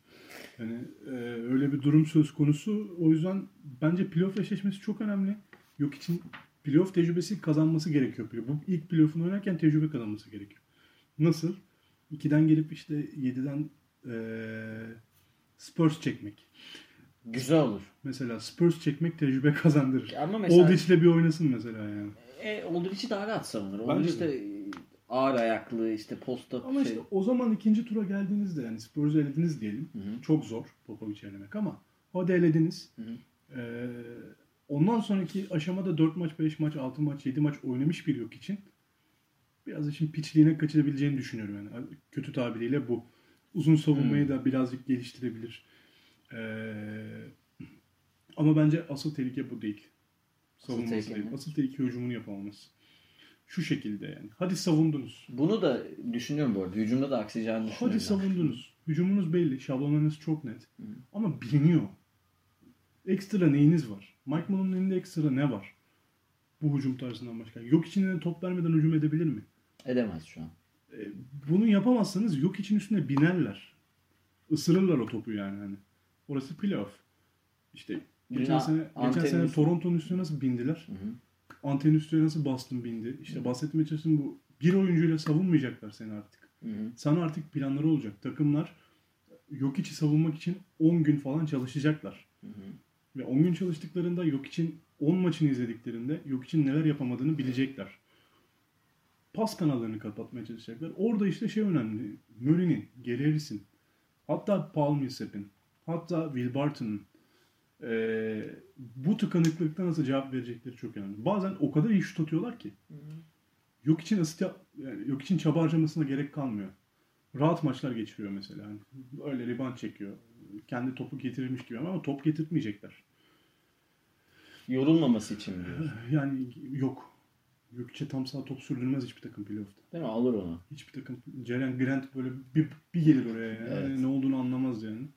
Yani e, öyle bir durum söz konusu. O yüzden bence playoff eşleşmesi çok önemli. Yok için playoff tecrübesi kazanması gerekiyor. Bu ilk playoff'unu oynarken tecrübe kazanması gerekiyor. Nasıl? 2'den gelip işte 7'den e, Spurs çekmek. Güzel olur. Mesela Spurs çekmek tecrübe kazandırır. Ama mesela Aldridge'le bir oynasın mesela yani. e, Aldridge'i daha rahat savunur. Aldridge de ağır ayaklı işte posta Ama şey. işte o zaman ikinci tura geldiğinizde yani Spurs'u elediniz diyelim. Hı hı. Çok zor Popovic'i elemek ama hadi elediniz. Hı hı. Ee, ondan sonraki aşamada 4 maç, 5 maç, 6 maç, 7 maç oynamış bir yok için biraz işin piçliğine kaçırabileceğini düşünüyorum. Yani kötü tabiriyle bu. Uzun savunmayı Hmm. da birazcık geliştirebilir. Ee, ama bence asıl tehlike bu değil. Asıl Savunması tehlike değil. Asıl tehlike hücumunu yapamaması. Şu şekilde yani. Hadi savundunuz. Bunu da düşünüyorum bu arada. Hücumda da aksayacağını düşünüyorum. Hadi savundunuz. Hücumunuz belli. Şablonlarınız çok net. Hı. Ama biliniyor. Ekstra neyiniz var? Mike Malone'un elinde ekstra ne var? Bu hücum tarzından başka. Yok içine de top vermeden hücum edebilir mi? Edemez şu an. E, bunu yapamazsanız yok için üstüne binerler. Isırırlar o topu yani. Hani. Orası playoff. İşte Geçen sene, geçen sene Toronto'nun üstüne nasıl bindiler? Hı hı. Antenin üstüne nasıl Boston bindi? İşte bahsetmeye çalıştığım bu bir oyuncuyla savunmayacaklar seni artık. Hı hı. Sana artık planları olacak. Takımlar yok içi savunmak için 10 gün falan çalışacaklar. Hı hı. Ve 10 gün çalıştıklarında yok için 10 maçını izlediklerinde yok için neler yapamadığını bilecekler. Pas kanallarını kapatmaya çalışacaklar. Orada işte şey önemli. Murray'nin, Gary Harris'in, hatta Paul Millsap'in, hatta Will Barton'ın eee, bu tıkanıklıkta nasıl cevap verecekleri çok önemli. Bazen o kadar iyi şut atıyorlar ki. Yok için asist yap, yani yok için çaba harcamasına gerek kalmıyor. Rahat maçlar geçiriyor mesela. Hani öyle rebound çekiyor. Kendi topu getirirmiş gibi ama top getirtmeyecekler. Yorulmaması için diyor. Yani yok. Yok içe tam sağ top sürdürmez hiçbir takım playoff'ta. Değil mi? Alır onu. Hiçbir takım. Jalen Grant böyle bir, bir gelir oraya yani. Evet. Ne olduğunu anlamaz yani.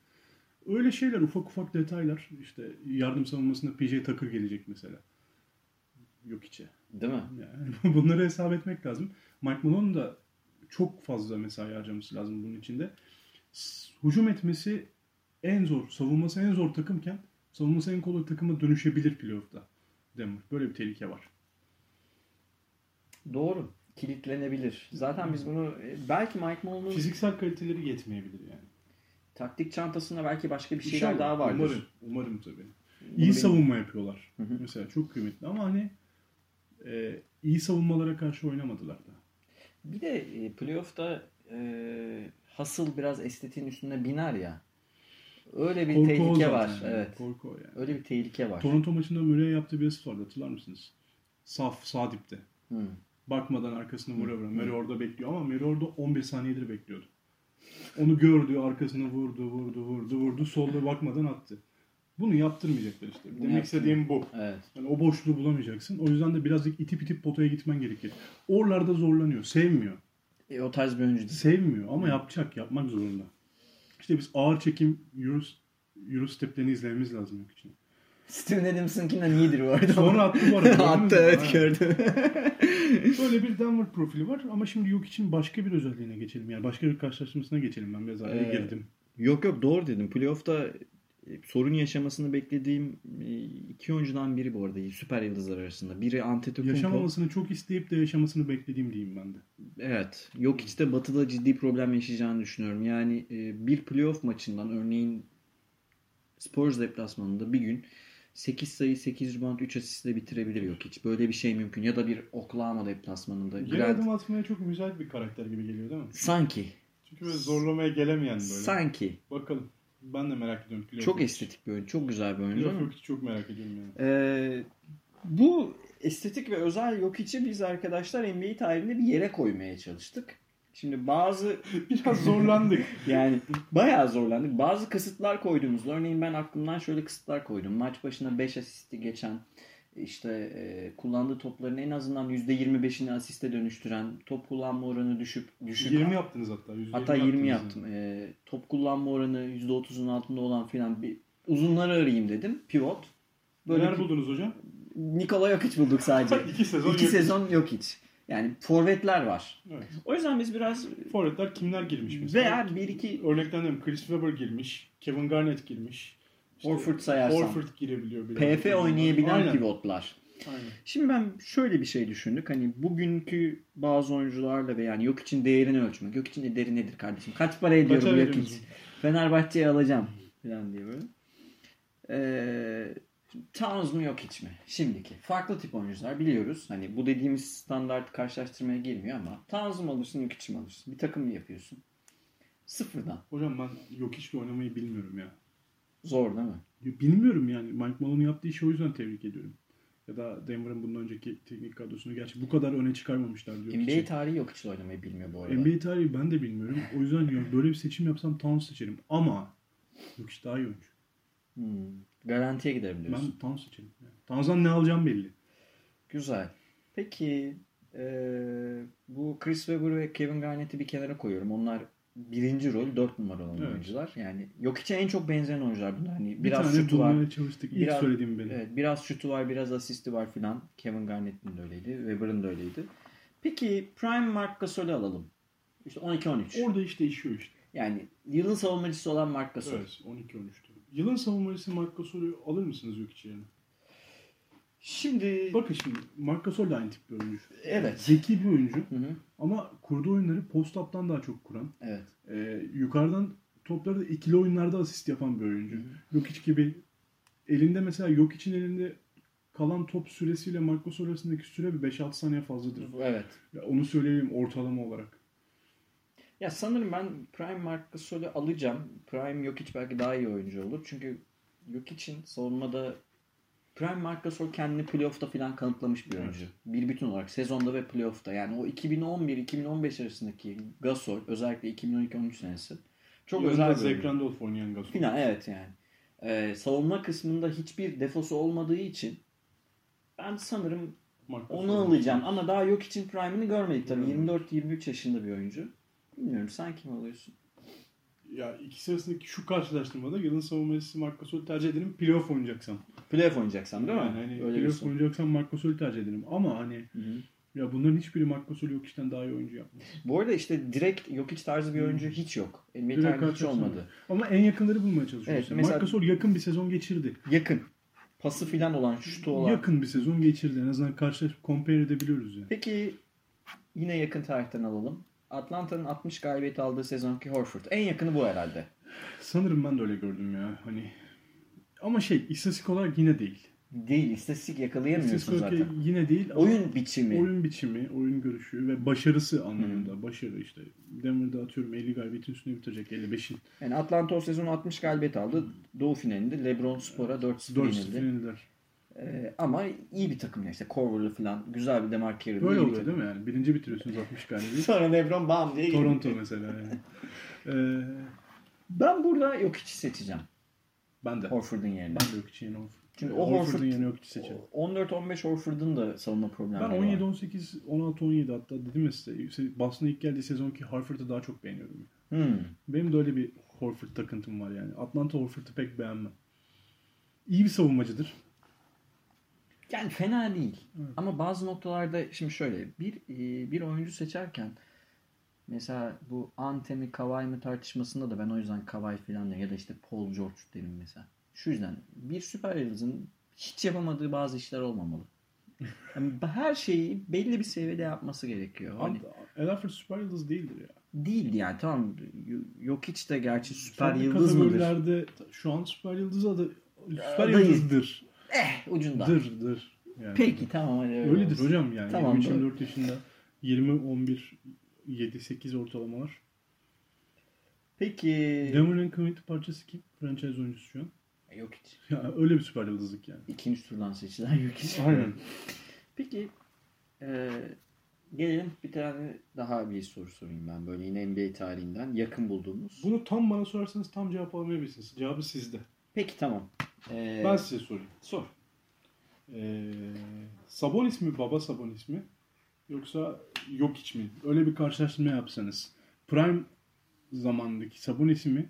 Öyle şeyler ufak ufak detaylar. İşte yardım savunmasında PJ Tucker gelecek mesela. Yok içe. Değil mi? Yani bunları hesap etmek lazım. Mike Malone'un da çok fazla mesai harcaması lazım bunun içinde. Hücum etmesi en zor, savunması en zor takımken savunması en kolay takıma dönüşebilir playoff'ta. Denver. Böyle bir tehlike var. Doğru. Kilitlenebilir. Zaten biz bunu e, belki Mike Malone'un Fiziksel kaliteleri yetmeyebilir yani. taktik çantasında belki başka bir şeyler İnşallah. daha vardır. Umarım, umarım tabii. Bunu İyi bilmiyorum. savunma yapıyorlar. Hı hı. Mesela çok kıymetli ama hani e, iyi savunmalara karşı oynamadılar da. Bir de e, playoff'ta e, Hustle biraz estetiğin üstüne biner ya. Öyle bir Korku tehlike var. yani. Evet. Korku o yani. Öyle bir tehlike var. Toronto maçında Murray'e yaptığı bir asist vardı hatırlar mısınız? Saf, sağ dipte. Hı. Bakmadan arkasını vura vura. Murray orada bekliyor ama Murray orada 11 saniyedir bekliyordu. Onu gördü, arkasını vurdu, vurdu, vurdu, vurdu. Solda bakmadan attı. Bunu yaptırmayacaklar işte. Demek yaptırmıyor. istediğim bu. Evet. Yani o boşluğu bulamayacaksın. O yüzden de birazcık itip itip potaya gitmen gerekir. Oralarda zorlanıyor. Sevmiyor. E, o tarz bir oyuncu değil. Sevmiyor ama yapacak. Yapmak zorunda. İşte biz ağır çekim Euro, Euro steplerini izlememiz lazım yok için. Steven Adams'ınkinden iyidir bu arada. Sonra attı bu arada. Attı evet Ha. gördüm. Böyle bir Denver profili var ama şimdi yok için başka bir özelliğine geçelim. Yani başka bir karşılaştırmasına geçelim. Ben biraz araya Ee, girdim. Yok yok doğru dedim. Playoff'ta sorun yaşamasını beklediğim e, iki oyuncudan biri bu arada süper yıldızlar arasında. Biri Antetokounmpo. Yaşamamasını çok isteyip de yaşamasını beklediğim diyeyim ben de. Evet. Yok işte Batı'da ciddi problem yaşayacağını düşünüyorum. Yani e, bir playoff maçından örneğin Spurs deplasmanında bir gün 8 sayı 8 rebound 3 asistle bitirebilir yok hiç. Böyle bir şey mümkün. Ya da bir Oklahoma deplasmanında. Geri Grant- adım atmaya çok müsait bir karakter gibi geliyor değil mi? Sanki. Çünkü böyle zorlamaya gelemeyen böyle. Sanki. Bakalım. Ben de merak ediyorum. Playoff Çok estetik bir oyun. Çok güzel bir oyun. Playoff çok merak ediyorum yani. Ee, bu estetik ve özel yok içi biz arkadaşlar NBA tarihinde bir yere koymaya çalıştık. Şimdi bazı Biraz zorlandık. yani bayağı zorlandık. Bazı kısıtlar koyduğumuzda örneğin ben aklımdan şöyle kısıtlar koydum. Maç başına 5 asisti geçen işte e, kullandığı topların en azından %25'ini asiste dönüştüren, top kullanma oranı düşüp düşük 20 yaptınız hatta. %20 Hatta 20 yaptınız yaptım. Ee, top kullanma oranı %30'un altında olan filan bir uzunları arayayım dedim. Pivot. Böyle Neler buldunuz hocam? Nikola Jokic bulduk sadece. İki sezon İki Jokic. sezon Jokic. Yani forvetler var. Evet. O yüzden biz biraz Forvetler kimler girmiş mesela? veya bir iki Örneklendim. Chris Webber girmiş. Kevin Garnett girmiş. İşte Horford sayarsam. Horford girebiliyor. biraz. PF oynayabilen Aynen. pivotlar. Aynen. Şimdi ben şöyle bir şey düşündük. Hani bugünkü bazı oyuncularla ve yani yok için değerini ölçmek. Yok için değeri nedir kardeşim? Kaç para ediyor Kaça yok için? Fenerbahçe'ye alacağım falan diye böyle. Ee, Towns mu yok hiç mi? Şimdiki. Farklı tip oyuncular biliyoruz. Hani bu dediğimiz standart karşılaştırmaya girmiyor ama Towns mu alırsın yok hiç mi alırsın? Bir takım mı yapıyorsun? Sıfırdan. Hocam ben yok hiç oynamayı bilmiyorum ya. Zor değil mi? Bilmiyorum yani. Mike Malone'un yaptığı işi o yüzden tebrik ediyorum. Ya da Denver'ın bundan önceki teknik kadrosunu gerçi bu kadar öne çıkarmamışlar diyor. NBA tarihi yok hiç oynamayı bilmiyor bu arada. NBA tarihi ben de bilmiyorum. O yüzden diyorum böyle bir seçim yapsam Towns seçerim. Ama yok işte daha iyi oyuncu. Hmm. Garantiye giderim diyorsun. Ben Towns seçerim. Yani. Towns'dan ne alacağım belli. Güzel. Peki eee, bu Chris Webber ve Kevin Garnett'i bir kenara koyuyorum. Onlar birinci rol, dört numara olan Evet. oyuncular. Yani yok içe en çok benzeyen oyuncular bunlar. Hani Bir biraz tane şutu var. çalıştık. İlk Biraz- söylediğim benim. Evet, biraz şutu var, biraz asisti var filan. Kevin Garnett'in de öyleydi. Webber'ın da öyleydi. Peki Prime Mark Gasol'ü alalım. İşte 12-13. Orada iş değişiyor işte. Yani yılın savunmacısı olan Mark Gasol. Evet 12-13'tü. Yılın savunmacısı Marc Gasol'ü alır mısınız yok içi yerine? Şimdi Bakın şimdi Marc Gasol da aynı tip bir oyuncu. Evet. Zeki bir oyuncu Hı hı. ama kurduğu oyunları post-up'tan daha çok kuran. Evet. Ee, yukarıdan topları da ikili oyunlarda asist yapan bir oyuncu. Yok hiç gibi elinde mesela yok için elinde kalan top süresiyle Marc Gasol arasındaki süre bir 5-6 saniye fazladır. Evet. Ya onu söyleyeyim ortalama olarak. Ya sanırım ben Prime Marc Gasol'ü alacağım. Prime Jokic belki daha iyi oyuncu olur. Çünkü Jokic'in savunmada Prime Marc Gasol kendini playoff'ta falan kanıtlamış bir oyuncu. Bir bütün olarak sezonda ve playoff'ta. Yani o 2011-2015 arasındaki Gasol özellikle 2012-13 senesi çok özel bir oyuncu. Randolph oynayan Gasol. Final evet yani. Ee, savunma kısmında hiçbir defosu olmadığı için ben sanırım Marc Gasol. onu alacağım. Ama daha yok için prime'ını görmedik tabii. Hmm. 24-23 yaşında bir oyuncu. Bilmiyorum sen kim alıyorsun? Ya ikisi arasındaki şu karşılaştırmada yılın savunmacısı Marc Gasol'ü tercih ederim playoff oynayacaksam. Playoff oynayacaksan değil mi? Yani hani Öyle playoff oynayacaksam Marc Gasol'ü tercih ederim. Ama hani Hı hı. ya bunların hiçbiri Marc Gasol'ü yok işten daha iyi oyuncu yapmaz. Bu arada işte direkt Jokic tarzı bir oyuncu hiç yok. NBA Direkt tarihinde hiç olmadı. Ama en yakınları bulmaya çalışıyoruz. Evet, mesela- Marc Gasol yakın bir sezon geçirdi. Yakın. Pası filan olan, şutu olan. Yakın bir sezon geçirdi. En azından karşılaşıp compare edebiliyoruz yani. Peki yine yakın tarihten alalım. Atlanta'nın 60 galibiyet aldığı sezonki Horford. En yakını bu herhalde. Sanırım ben de öyle gördüm ya. Hani ama şey istatistik olarak yine değil. Değil. istatistik yakalayamıyorsun İstatistik zaten. yine değil. Oyun biçimi. oyun biçimi, oyun görüşü ve başarısı anlamında. Başarı işte. Denver'da atıyorum 50 galibiyetin üstüne bitirecek 55'in. Yani Atlanta o sezon 60 galibiyet aldı. Doğu finalinde LeBron Spor'a 4-0 4 yenildi. finalder. Ee, ama iyi bir takım ya işte Corver'lı falan. Güzel bir Demar Carroll'lı Böyle oluyor değil mi yani? Birinci bitiriyorsunuz 60 galibiyet. Sonra LeBron bam diye. Toronto mesela yani. Ee, Ben burada yok hiç seçeceğim. ben de. Horford'un yerine. Ben de yok için Horford. Çünkü o Horford'un Horford yerine yok için seçerim. 14-15 Horford'un da savunma Ben problemleri var. 17, 18, 16, 17 hatta dedim ya size Boston'a ilk geldiği sezonki Horford'u daha çok beğeniyorum. Hmm. Benim de öyle bir Horford takıntım var yani. Atlanta Horford'u pek beğenmem. İyi bir savunmacıdır. Yani fena değil. Evet. Ama bazı noktalarda şimdi şöyle bir e, bir oyuncu seçerken mesela bu Ante mi Kawhi mı tartışmasında da ben o yüzden Kawhi falan ya da işte Paul George derim mesela. Şu yüzden bir süper yıldızın hiç yapamadığı bazı işler olmamalı. Yani her şeyi belli bir seviyede yapması gerekiyor. Hani El Horford süper yıldız değildir ya. değil yani tamam yok hiç de gerçi süper Farklı yıldız mıdır? şu an süper yıldız adı süper Adayı. yıldızdır. Eh ucunda. Dır dır. Yani. Peki tamam hadi öyle Öyledir olsun. hocam yani. Tamam, 23-24 yaşında 20 11 7 8 ortalamalar. Peki Demar'ın community parçası kim? Franchise oyuncusu şu an. yok hiç. Ya öyle bir süper yıldızlık yani. İkinci turdan seçilen yok hiç. Aynen. Peki e, gelelim bir tane daha bir soru sorayım ben böyle yine NBA tarihinden yakın bulduğumuz. Bunu tam bana sorarsanız tam cevap alamayabilirsiniz. Cevabı sizde. Peki tamam. E, Ben size sorayım. sor. Ee, Sabonis mi baba Sabonis mi? Yoksa yok hiç mi? Öyle bir karşılaştırma yapsanız. Prime zamandaki Sabonis mi?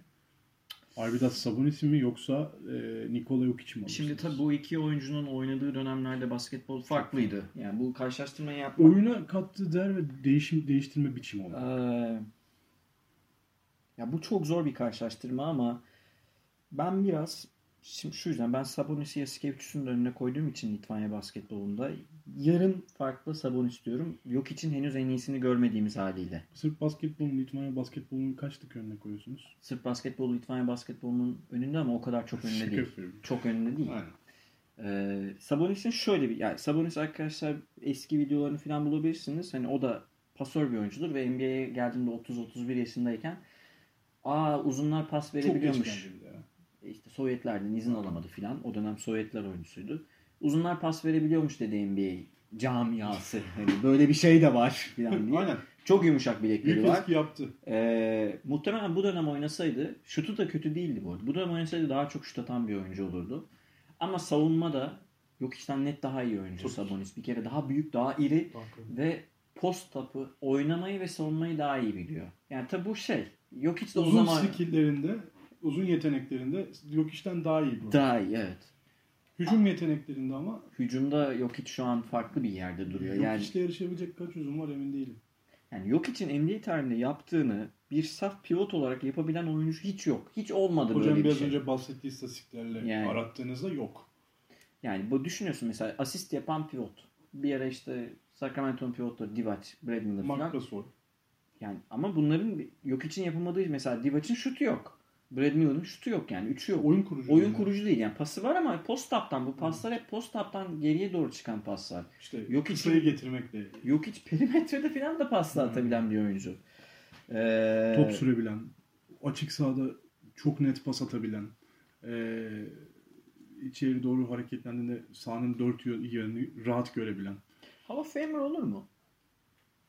Arvidas Sabonis mi yoksa e, Nikola Jokic mi? Şimdi tabii bu iki oyuncunun oynadığı dönemlerde basketbol farklıydı. Yani bu karşılaştırmayı yapmak oyuna kattığı değer ve değişim değiştirme biçimi olarak. Ee, ya bu çok zor bir karşılaştırma ama ben biraz şimdi şu yüzden ben Sabonis'i Yasikevicius'un da önüne koyduğum için Litvanya basketbolunda yarım farklı Sabonis diyorum. Yok için henüz en iyisini görmediğimiz haliyle. Sırf basketbolun, Litvanya basketbolunun kaçlık önüne koyuyorsunuz? Sırf basketbol Litvanya basketbolunun önünde ama o kadar çok önünde değil. Çok önünde değil. Aynen. Ee, Sabonis'in şöyle bir yani Sabonis arkadaşlar eski videolarını falan bulabilirsiniz. Hani o da pasör bir oyuncudur ve NBA'ye geldiğinde 30-31 yaşındayken aa uzunlar pas verebiliyormuş. geldi bir de ya. İşte Sovyetlerden izin alamadı filan. O dönem Sovyetler oyuncusuydu. Uzunlar pas verebiliyormuş dedi NBA camiası. Hani böyle bir şey de var filan diye. Aynen. Çok yumuşak bilekleri Büyük var. etki yaptı. Ee, muhtemelen bu dönem oynasaydı şutu da kötü değildi bu arada. Bu dönem oynasaydı daha çok şut atan bir oyuncu olurdu. Ama savunma da yok işten net daha iyi oyuncu Çok. Sabonis. Bir kere daha büyük, daha iri ve post tapı oynamayı ve savunmayı daha iyi biliyor. Yani tabi bu şey. Yok hiç de o Uzun zaman skilllerinde, uzun yeteneklerinde yok işten daha iyi bu. daha iyi evet. Hücum yeteneklerinde ama Hücumda yok hiç şu an farklı bir yerde duruyor. yok Yani yarışabilecek kaç uzun var emin değilim. Yani yok için NBA tarihinde yaptığını bir saf pivot olarak yapabilen oyuncu hiç yok. Hiç olmadı Hocam böyle bir biraz şey. önce bahsettiği istatistiklerle Yani. arattığınızda yok. Yani bu düşünüyorsun mesela asist yapan pivot. Bir ara işte Sacramento'nun pivotları Divac, Brad Miller Mark falan. Gasol. Yani ama bunların yok için yapılmadığı mesela Divac'ın şutu yok. Brad Miller'ın şutu yok yani. Üçü yok. Oyun kurucu. Oyun yani. kurucu değil yani pası var ama post up'tan bu paslar hep post up'tan geriye doğru çıkan paslar. İşte Yok için- kısayı getirmekle Yok hiç perimetrede falan da pasla atabilen bir oyuncu. Ee, top sürebilen, açık sahada çok net pas atabilen, eee içeri doğru hareketlendiğinde sahanın dört yön- yönünü rahat görebilen. Hall of Famer olur mu?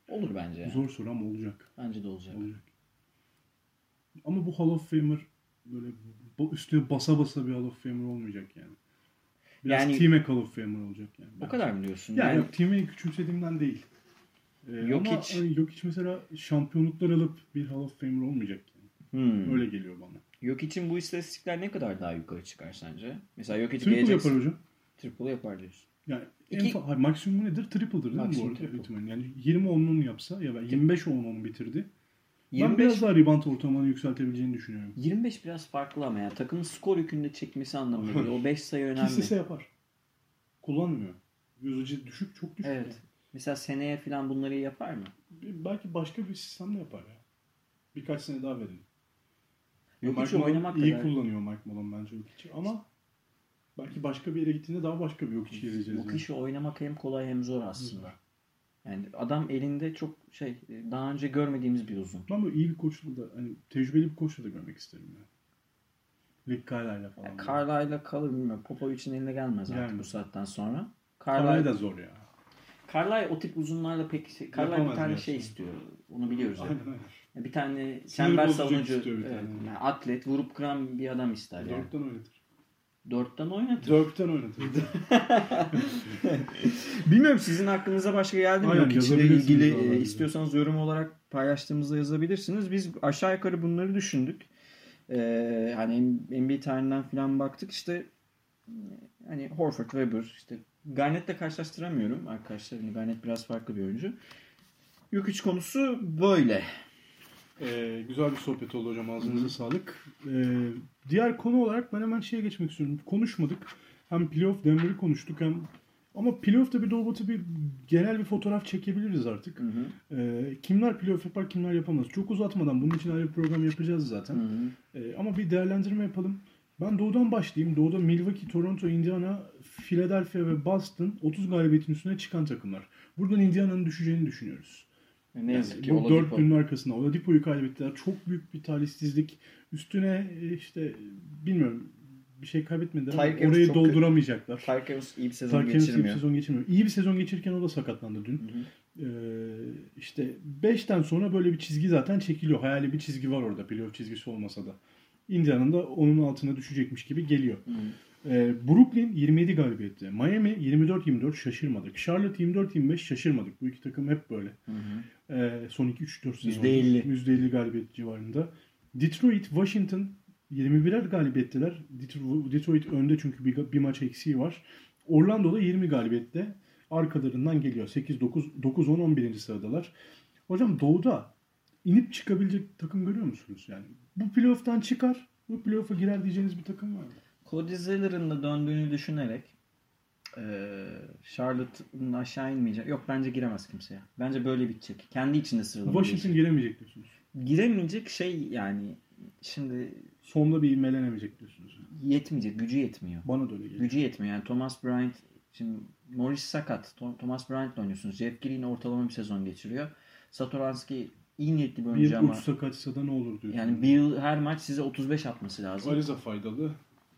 Olur bence. yani. Zor soru ama olacak. Bence de olacak. olacak. Ama bu Hall of Famer böyle üstüne basa basa bir Hall of Famer olmayacak yani. Biraz yani, team'e Hall of Famer olacak yani. O kadar mı diyorsun? Yani, yani... yok team'e küçümsediğimden değil. Ee, yok ama hiç. Hani, yok hiç mesela şampiyonluklar alıp bir Hall of Famer olmayacak yani. Hmm. Öyle geliyor bana. Yok için bu istatistikler ne kadar daha yukarı çıkar sence? Mesela yok için gelecek. yapar hocam. Triple yapar diyorsun. Yani İki... fa- maksimum nedir? Triple'dır değil maksimum mi bu arada? Triple. Yani 20 10'unu yapsa ya ben 25 10'unu bitirdi. 25, ben biraz daha rebound ortamını yükseltebileceğini düşünüyorum. 25 biraz farklı ama ya. Takımın skor yükünde çekmesi anlamında değil. O 5 sayı önemli. Kesise şey yapar. Kullanmıyor. Yüzücü düşük çok düşük. Evet. Yani. Mesela seneye falan bunları yapar mı? E, belki başka bir sistemle yapar ya. Birkaç sene daha verelim. Yok Mike oynamak iyi kadar. kullanıyor Mike Malone bence Jokic'i ama belki başka bir yere gittiğinde daha başka bir Jokic'i geleceğiz. Bu yani. kişi oynamak hem kolay hem zor aslında. Hı. Yani adam elinde çok şey daha önce görmediğimiz bir uzun. Böyle iyi bir koçla da hani tecrübeli bir koçla da görmek isterim yani. Rick Carlisle'la falan. Yani Carlisle'la kalır bilmiyorum. Popovic'in eline gelmez artık Yani. bu saatten sonra. Carlisle Carlisle, da zor ya. Carlisle o tip uzunlarla pek şey, Carlisle bir tane gerçekten. şey istiyor. Onu biliyoruz. ya. Aynen aynen. Yani Bir tane çember savunucu, bir evet, tane. yani atlet, vurup kıran bir adam ister yani. Dörtten oynatır. Dörtten oynatır. Dörtten oynatır. Bilmiyorum sizin aklınıza başka geldi mi? Aynen, Yok içle ilgili e, istiyorsanız yorum olarak paylaştığımızda yazabilirsiniz. Biz aşağı yukarı bunları düşündük. Ee, hani NBA tarihinden falan baktık işte e, hani Horford, Weber işte Garnett'le karşılaştıramıyorum arkadaşlar. Yani Garnett biraz farklı bir oyuncu. Yok üç konusu böyle. Ee, güzel bir sohbet oldu hocam. Ağzınıza sağlık. Ee, diğer konu olarak ben hemen şeye geçmek istiyorum. Konuşmadık. Hem playoff Denver'ı konuştuk hem ama playoff'ta bir Doğu Batı bir genel bir fotoğraf çekebiliriz artık. Hı hı. Ee, kimler playoff yapar kimler yapamaz. Çok uzatmadan bunun için ayrı bir program yapacağız zaten. Hı hı. Ee, ama bir değerlendirme yapalım. Ben Doğu'dan başlayayım. Doğu'da Milwaukee, Toronto, Indiana, Philadelphia ve Boston 30 galibiyetin üstüne çıkan takımlar. Buradan Indiana'nın düşeceğini düşünüyoruz. Ne yazık ki bu Oladipo. dörtlünün arkasında. Oladipo'yu kaybettiler. Çok büyük bir talihsizlik. Üstüne e, işte bilmiyorum bir şey kaybetmediler ama orayı dolduramayacaklar. Evans iyi bir sezon Tyreek Evans iyi bir geçirmiyor. sezon geçirmiyor. İyi bir sezon geçirirken o da sakatlandı dün. Hı hı. Ee, işte 5'ten sonra böyle bir çizgi zaten çekiliyor. Hayali bir çizgi var orada. Playoff çizgisi olmasa da. Indiana'nın da onun altına düşecekmiş gibi geliyor. Hı Ee, Brooklyn 27 galibiyette. Miami 24-24 şaşırmadık. Charlotte 24-25 şaşırmadık. Bu iki takım hep böyle. Hı hı. Ee, son 2-3-4 sezon. %50. %50 galibiyet civarında. Detroit, Washington 21'er galibiyetteler. Detroit, önde çünkü bir, bir maç eksiği var. Orlando'da 20 galibiyette arkalarından geliyor. 8-9, 9-10-11. sıradalar. Hocam Doğu'da inip çıkabilecek takım görüyor musunuz? Yani bu playoff'tan çıkar, bu playoff'a girer diyeceğiniz bir takım var mı? Cody Zeller'ın da döndüğünü düşünerek eee Charlotte'ın aşağı inmeyecek. Yok bence giremez kimseye. Bence böyle bitecek. Kendi içinde sıralama Washington giremeyecek diyorsunuz. değişecek. Giremeyecek şey yani şimdi Sonda bir ivmelenemeyecek diyorsunuz. yetmeyecek. Gücü yetmiyor. Bana da öyle geliyor. Gücü yetmiyor. Yani Thomas Bryant şimdi Morris sakat. Thomas Bryant'la oynuyorsunuz. Jeff Green ortalama bir sezon geçiriyor. Satoranski iyi niyetli bir oyuncu Bir ama uç sakatsa da ne olur diyorsunuz. yani bir her maç size 35 atması lazım. Ariza faydalı.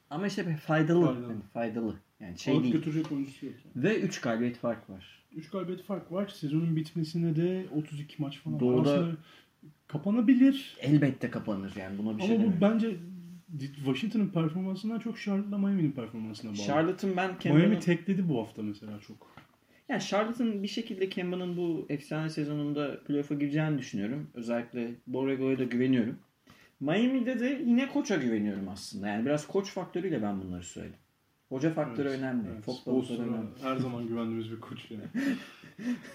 Ama işte faydalı. Faydalı. Yani faydalı. Yani şey Alıp değil. götürecek oyuncusu yok. Yani. Ve 3 galibiyet fark var. 3 galibiyet fark var. Sezonun bitmesine de 32 maç falan. var. Doğuda- Aslında kapanabilir. Elbette kapanır yani buna bir şey Ama bu bence Washington'ın performansından çok Charlotte'la Miami'nin performansına bağlı. Charlotte'ın ben Miami Kemba'nın... tekledi bu hafta mesela çok. Yani Charlotte'ın bir şekilde Kemba'nın bu efsane sezonunda playoff'a gireceğini düşünüyorum. Özellikle Borrego'ya da güveniyorum. Miami'de de yine koça güveniyorum aslında. Yani biraz koç faktörüyle ben bunları söyledim. Hoca faktörü Evet, önemli. evet. Önemli. her zaman güvendiğimiz bir koç yani.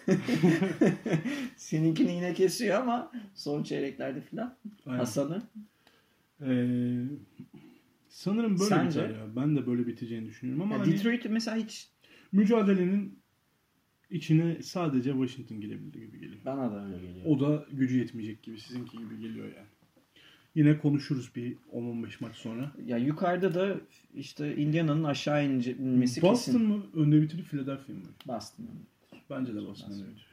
Seninkini yine kesiyor ama son çeyreklerde filan. Hasan'ı. Ee, sanırım böyle Sence? biter ya. Ben de böyle biteceğini düşünüyorum ama Ya hani Detroit mesela hiç mücadelenin içine sadece Washington girebildi gibi geliyor. bana da öyle geliyor. O da gücü yetmeyecek gibi sizinki gibi geliyor yani. Yine konuşuruz bir 10-15 maç sonra. Ya yukarıda da işte Indiana'nın aşağı inmesi Boston kesin. mı önde bitirir Philadelphia mı? Boston. Bence de Boston Boston. önde bitirir.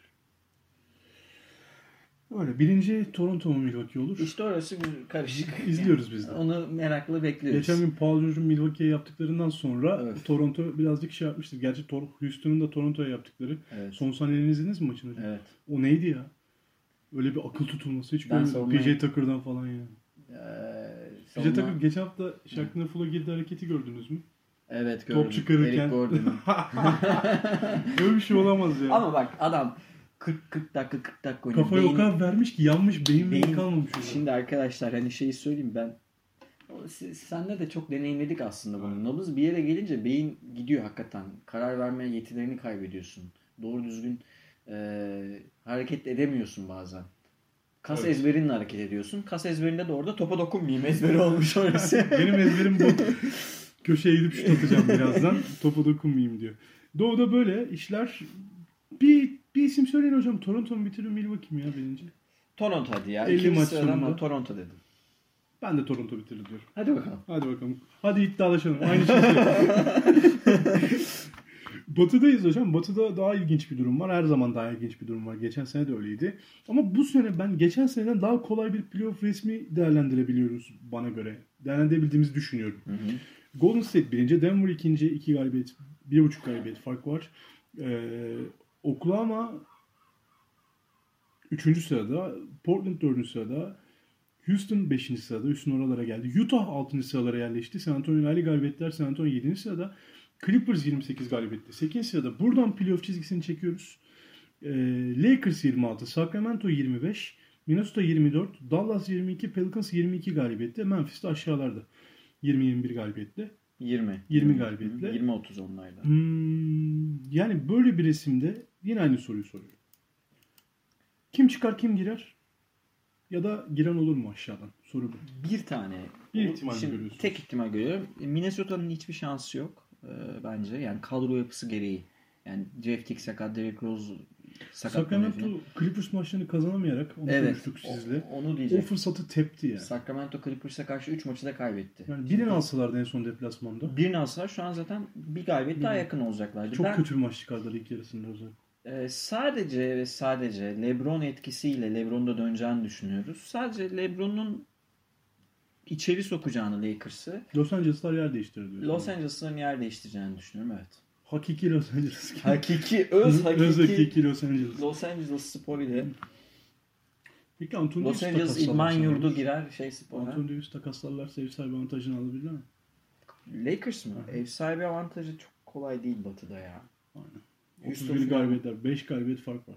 Öyle. Birinci Toronto mu Milwaukee olur? İşte orası bir karışık. İzliyoruz biz de. Onu merakla bekliyoruz. Geçen gün Paul George'un Milwaukee'ye yaptıklarından sonra Evet. Toronto birazcık şey yapmıştı. Gerçi Houston'un da Toronto'ya yaptıkları. Evet. Son saniyelerini izlediniz mi maçın hocam? Evet. O neydi ya? Öyle bir akıl tutulması hiç Ben görmedim. PJ Tucker'dan falan ya. Ee, savunma- Tucker geçen hafta Full'a girdi hareketi gördünüz mü? Evet gördüm. Top çıkarırken. Eric Gordon'un. Öyle bir şey olamaz ya. Ama bak adam 40 40 dakika 40 dakika oynuyor. Kafayı o Beyin- kadar vermiş ki yanmış beyin beyin kalmamış. Şimdi arkadaşlar hani şeyi söyleyeyim ben o- siz- senle de çok deneyimledik aslında bunu. Nabız bir yere gelince beyin gidiyor hakikaten. Karar verme yetilerini kaybediyorsun. Doğru düzgün e, hareket edemiyorsun bazen. Kas Evet. ezberinle hareket ediyorsun. Kas ezberinde de orada topa dokunmayayım ezberi olmuş orası. Benim ezberim bu. Köşeye gidip şut atacağım birazdan. Topa dokunmayayım diyor. Doğu'da böyle işler. Bir, bir isim söyleyin hocam. Toronto mu bitirir Milwaukee mi ya birinci? Toronto hadi ya. 50 İkinci maç ama sonunda. Toronto dedim. Ben de Toronto bitirir diyorum. Hadi bakalım. Hadi bakalım. Hadi iddialaşalım. Aynı şey. Batı'dayız hocam. Batı'da daha ilginç bir durum var. Her zaman daha ilginç bir durum var. Geçen sene de öyleydi. Ama bu sene ben geçen seneden daha kolay bir playoff resmi değerlendirebiliyoruz bana göre. Değerlendirebildiğimizi düşünüyorum. Hı hı. Golden State birinci, Denver ikinci, iki galibiyet, bir buçuk galibiyet fark var. Ee, Oklahoma üçüncü sırada, Portland dördüncü sırada, Houston beşinci sırada, Houston oralara geldi. Utah altıncı sıralara yerleşti. San Antonio Ali galibiyetler, San Antonio yedinci sırada. Clippers 28 galibiyetli, 8. sırada. Buradan playoff çizgisini çekiyoruz. Ee, Lakers 26, Sacramento 25, Minnesota 24, Dallas 22, Pelicans 22 galibiyette, Memphis de aşağılarda. 20-21 galibiyetle. 20. 20 galibiyetle. 20-30 onlardan. Hmm, yani böyle bir resimde yine aynı soruyu soruyorum. Kim çıkar kim girer? Ya da giren olur mu aşağıdan? Soru bu. Bir tane. Bir ihtimal görüyorsunuz. Tek ihtimal görüyorum. Minnesota'nın hiçbir şansı yok e, bence. Yani kadro yapısı gereği. Yani Jeff Tick sakat, Derrick Rose falan. Sacramento Clippers maçlarını kazanamayarak onu Evet. konuştuk o- sizle. onu O diyecek. fırsatı tepti yani. Sacramento Clippers'a karşı 3 maçı da kaybetti. Yani birini alsalardı en son deplasmanda. Birini alsalar şu an zaten bir galibiyet daha yakın olacaklardı. Çok ben kötü bir maç çıkardılar ilk yarısında özellikle. e, sadece ve sadece LeBron etkisiyle LeBron'da döneceğini düşünüyoruz. Sadece LeBron'un içeri sokacağını Lakers'ı Los Angeles'lar yer değiştirdi. diyorsun. Los Angeles'ın yer değiştireceğini düşünüyorum evet. Hakiki Los Angeles. Hakiki, öz hakiki, Öz hakiki Los Angeles. Los Angeles spor ile Peki Anthony Los Angeles İdman. Yurdu girer şey spora. Anthony Davis takaslarlarsa ev sahibi avantajını alabilir mi? Lakers mı? Ev sahibi avantajı çok kolay değil Batı'da ya. Aynen. Houston 31 falan. galibiyetler, 5 galibiyet fark var.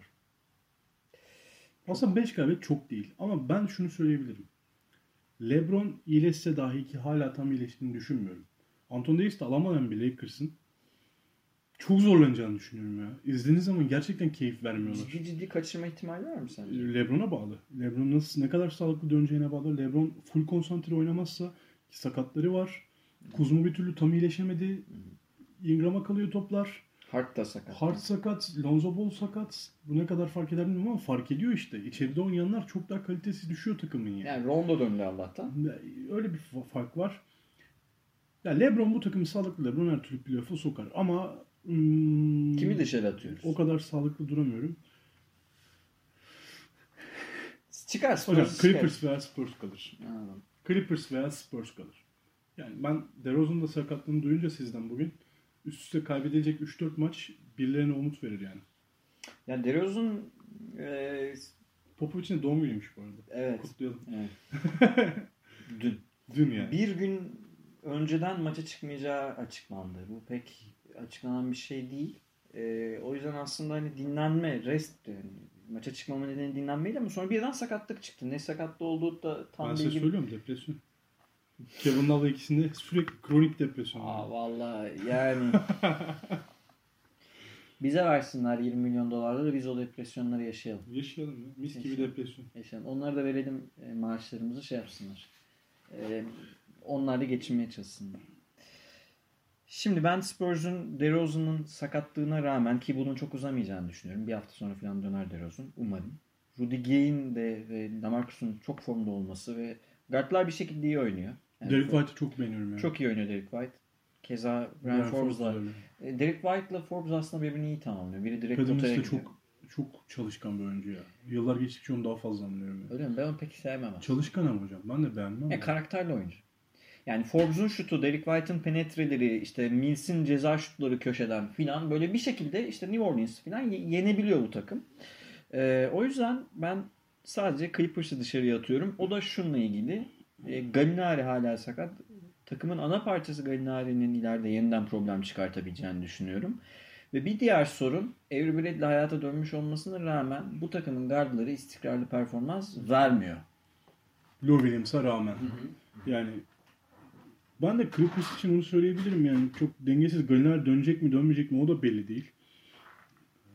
Aslında 5 galibiyet çok değil. Ama ben şunu söyleyebilirim. LeBron iyileşse dahi ki hala tam iyileştiğini düşünmüyorum. Anthony Davis de alamayan bir Lakers'ın çok zorlanacağını düşünüyorum ya. İzlediğiniz zaman gerçekten keyif vermiyorlar. Ciddi ciddi kaçırma ihtimali var mı sence? LeBron'a bağlı. LeBron nasıl ne kadar sağlıklı döneceğine bağlı. LeBron full konsantre oynamazsa sakatları var. Kuzma bir türlü tam iyileşemedi. Ingram'a kalıyor toplar. Hart da sakat. Hart sakat, Lonzo Ball sakat. Bu ne kadar fark eder bilmiyorum ama fark ediyor işte. İçeride oynayanlar çok daha kalitesi düşüyor takımın yani. Yani Rondo döndü Allah'tan. Öyle bir fa- fark var. Ya LeBron bu takımı sağlıklı LeBron her türlü playoff'a sokar ama hmm, Kimi dışarı atıyoruz? o kadar sağlıklı duramıyorum. Çıkar Spurs Hocam çıkar. Clippers veya Spurs kalır. Anladım. Clippers veya Spurs kalır. Yani ben DeRozan'ın da sakatlığını duyunca sizden bugün üst üste kaybedilecek 3-4 maç birilerine umut verir yani. Yani DeRozan e, Popovic'in de doğum günüymüş bu arada. evet. Kutlayalım. evet. Dün. Dün yani. Bir gün önceden maça çıkmayacağı açıklandı. Bu pek açıklanan bir şey değil. Ee, o yüzden aslında hani dinlenme, rest yani maça çıkmama nedeni dinlenmeydi ama sonra birden sakatlık çıktı. Ne sakatlı olduğu da tam ben size bilgi söylüyorum depresyon. Kevin Love'la ikisinde sürekli kronik depresyon. Aa vallahi yani bize versinler 20 milyon dolarları biz o depresyonları yaşayalım. Yaşayalım ya. Mis gibi Yaşayalım. depresyon. Yaşayalım. Onlara da verelim e, maaşlarımızı şey yapsınlar. E, onlar da geçinmeye çalışsınlar. Şimdi ben Spurs'un DeRozan'ın sakatlığına rağmen ki bunun çok uzamayacağını düşünüyorum. Bir hafta sonra falan döner DeRozan. Umarım. Rudy Gay'in de ve Lamarcus'un çok formda olması ve guardlar bir şekilde iyi oynuyor. Derek White'ı çok beğeniyorum yani. çok iyi oynuyor Derek White. Keza Brian Brian Forbes'la. Forbes. E, Derek White'la Forbes aslında birbirini iyi tamamlıyor. Biri direkt de gidiyor. çok çok çalışkan bir oyuncu ya. Yıllar geçtikçe onu daha fazla anlıyorum. Yani. Öyle mi? Ben onu pek sevmem. aslında. Çalışkan ama hocam. Ben de beğenmem. Ya ama. karakterli oyuncu. Yani Forbes'un şutu, Derek White'ın penetreleri, işte Mills'in ceza şutları köşeden filan böyle bir şekilde işte New Orleans filan ye- yenebiliyor bu takım. Ee, o yüzden ben sadece Clippers'ı dışarıya atıyorum. O da şununla ilgili. E, Gallinari hala sakat. Takımın ana parçası Gallinari'nin ileride yeniden problem çıkartabileceğini düşünüyorum. Ve bir diğer sorun Avery Bradley hayata dönmüş olmasına rağmen bu takımın gardları istikrarlı performans vermiyor. Lou Williams'a rağmen. Yani ben de Clippers için onu söyleyebilirim yani. Çok dengesiz. Gallinari dönecek mi dönmeyecek mi o da belli değil.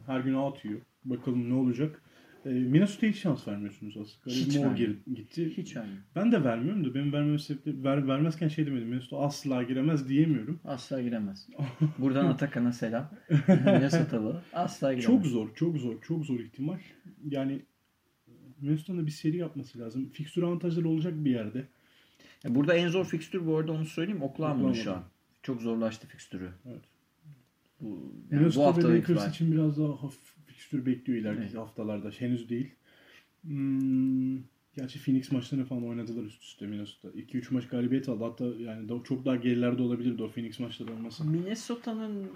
Her gün atıyor. Bakalım ne olacak. E, Minnesota'ya hiç şans vermiyorsunuz aslında. Hiç Moore gir- gitti. Hiç vermiyor. Ben de vermiyorum da benim vermeme sebepleri ver, vermezken şey demedim. Minnesota asla giremez diyemiyorum. Asla giremez. Buradan Atakan'a selam. Minnesotalı. Asla giremez. Çok zor, çok zor, çok zor ihtimal. Yani Minnesota'nın bir seri yapması lazım. Fikstür avantajları olacak bir yerde. Ya Burada en zor fikstür bu arada onu söyleyeyim. Oklahoma'nın şu Oklahoma. an. Çok zorlaştı fikstürü. Evet. Bu, yani bu Minnesota ve haftadan Lakers için biraz daha hafif fikstür bekliyor ileriki Evet. haftalarda. Henüz değil. Hmm, gerçi Phoenix maçlarını falan oynadılar üst üste Minnesota. 2-3 maç galibiyet aldı. Hatta yani da- çok daha gerilerde olabilirdi o Phoenix maçları olmasa. Minnesota'nın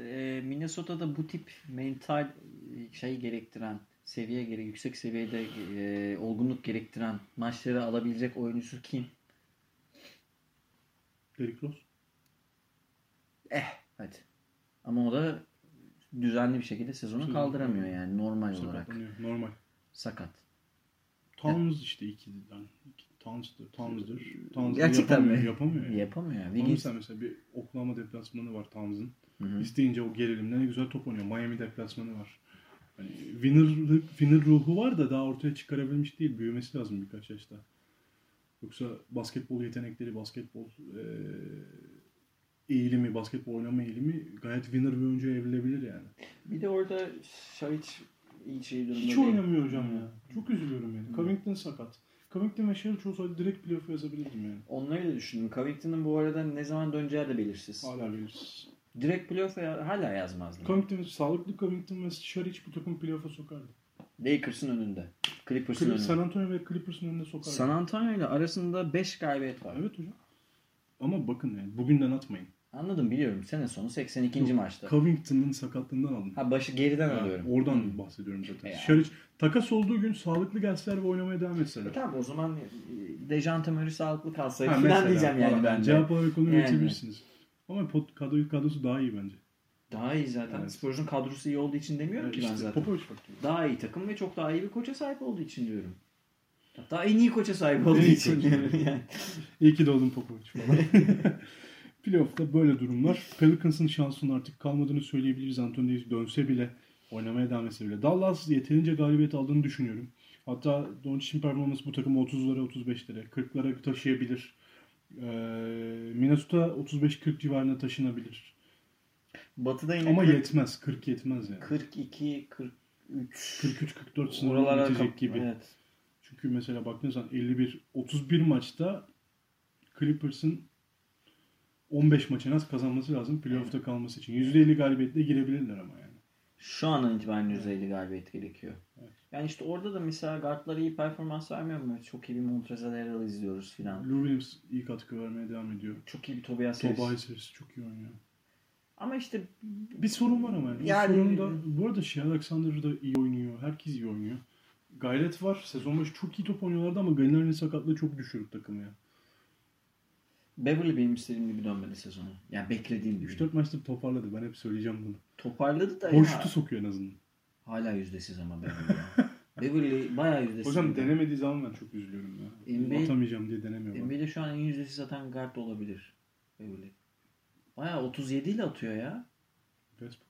e, Minnesota'da bu tip mental şey gerektiren seviye gere yüksek seviyede e, olgunluk gerektiren maçları alabilecek oyuncusu kim? Derrick Rose. Hadi. Ama o da düzenli bir şekilde sezonu kaldıramıyor yani normal olarak. Sakatlanıyor. Normal. Sakat. Towns işte ikiden. İki, Towns'dır. Towns'dır. Towns Gerçekten yapamıyor. mi? Yapamıyor. yani. Yapamıyor yani. Wiggins. mesela, mesela bir Oklahoma deplasmanı var Towns'ın. İsteyince o gerilimde ne güzel top oynuyor. Miami deplasmanı var. Hani winner, winner ruhu var da daha ortaya çıkarabilmiş değil. Büyümesi lazım birkaç yaşta. Yoksa basketbol yetenekleri, basketbol eee, eğilimi, basketbol oynama eğilimi gayet winner bir oyuncuya evrilebilir yani. Bir de orada Şahiç iyi şey durumda Hiç değil. oynamıyor hocam ya. Çok üzülüyorum yani. Covington sakat. Covington ve Sherrill olsaydı direkt playoff yazabilirdim yani. Onları da düşündüm. Covington'ın bu arada ne zaman döneceği de belirsiz. Hala biliriz. Direkt playoff'a hala yazmazdım. Covington, sağlıklı Covington ve Sherrill bu takım playoff'a sokardı. Lakers'ın önünde. Clippers'ın Clip- önünde. San Antonio ve Clippers'ın önünde sokardı. San Antonio ile arasında 5 galibiyet var. Evet hocam. Ama bakın yani bugünden atmayın. Anladım biliyorum. Sene sonu 82. maçta. Covington'ın sakatlığından aldım. Ha başı geriden Ha, alıyorum. Oradan bahsediyorum zaten. Ya. Şöyle takas olduğu gün sağlıklı gelseler ve oynamaya devam etseler. E tamam o zaman e, Dejante Murray sağlıklı kalsaydı Ha, falan diyeceğim yani ben de. Cevap olarak onu Yani. üretebilirsiniz. Ama pot, kadro, kadrosu daha iyi bence. Daha iyi zaten. Evet. Spurs'un kadrosu iyi olduğu için demiyorum ki ben işte zaten. Popovic bak. Daha iyi takım ve çok daha iyi bir koça sahip olduğu için diyorum. Hatta en iyi koça sahip olduğu için diyorum yani. İyi ki doğdun Popovic falan. Playoff'ta böyle durumlar. Pelicans'ın şansının artık kalmadığını söyleyebiliriz. Anthony Davis dönse bile oynamaya devam etse bile. Dallas yeterince galibiyet aldığını düşünüyorum. Hatta Doncic'in performansı bu takımı 30'lara 35'lere 40'lara taşıyabilir. Ee, Minnesota 35-40 civarına taşınabilir. Batı'da yine Ama 40 yetmez. 40 yetmez yani. 42 43 43-44 sınırı oralara bitecek kap- gibi. Evet. Çünkü mesela baktığınız zaman 51 31 maçta Clippers'ın 15 maç en az kazanması lazım playoff'ta kalması için. %50 galibiyetle girebilirler ama yani. Şu anın itibaren %50 galibiyet gerekiyor. Yani işte orada da mesela guardlara iyi performans vermiyor mu? Çok iyi bir Montrezl izliyoruz filan. Lou Williams iyi katkı vermeye devam ediyor. Çok iyi bir Tobias Harris. Tobias Harris çok iyi oynuyor. Ama işte Bir sorun var ama yani. Yani-. Sorun da, bu arada Shea Alexander da iyi oynuyor. Herkes iyi oynuyor. Gayret var. Sezon başı çok iyi top oynuyorlardı ama Gallinari'nin sakatlığı çok düşürdü takımı ya. Beverly benim istediğim gibi dönmedi sezonu. Yani beklediğim gibi. 3-4 maçta toparladı. Ben hep söyleyeceğim bunu. Toparladı da Gol ya. şutu sokuyor en azından. Hala yüzdesiz ama Beverly ya. Beverly bayağı yüzdesi. Hocam denemediği zaman ben çok üzülüyorum ya. NBA Atamayacağım diye denemiyor. bana. NBA'de şu an en yüzdesi zaten guard olabilir. Beverly. Bayağı 37 ile atıyor ya. Westbrook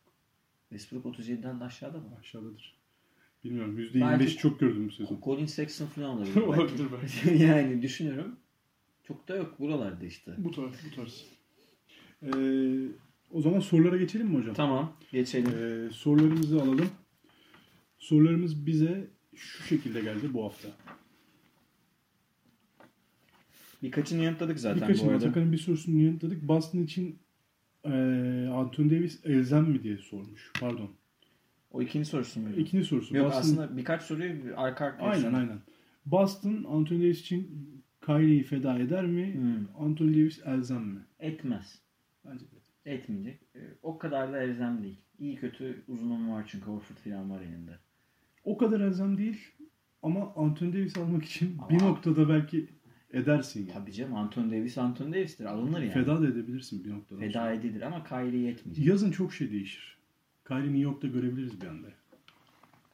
Westbrook 37'den de aşağıda mı? aşağıdadır. Bilmiyorum. %25'i Belki- çok gördüm bu sezon. Colin Sexton falan olabilir. Olabilir belki. yani düşünüyorum. Çok da yok buralarda işte. Bu tarz, bu tarz. Ee, o zaman sorulara geçelim mi hocam? Tamam geçelim. Ee, sorularımızı alalım. Sorularımız bize şu şekilde geldi bu hafta. Birkaçını yanıtladık zaten bu Birkaçını arada. Atakan'ın bir sorusunu yanıtladık. Boston için e, Anthony Davis elzem mi diye sormuş. Pardon. O ikinci sorusu muydu? İkinci sorusu. Yok Boston- aslında birkaç soruyu arka arkaya Aynen aynen. Boston Anthony Davis için Kyrie'yi feda eder mi? Hmm. Anthony Davis elzem mi? Etmez. Bence de. Etmeyecek. Ee, O kadar da elzem değil. İyi kötü uzunluğu var çünkü Horford falan var elinde. O kadar elzem değil ama Anthony Davis almak için Ama- bir noktada belki edersin yani. Tabii canım Anthony Davis Anthony Davis'tir. Alınır yani. Feda da edebilirsin bir noktada. Feda edilir ama Kyrie yetmeyecek. Yazın çok şey değişir. Kyrie New York'ta görebiliriz bir anda.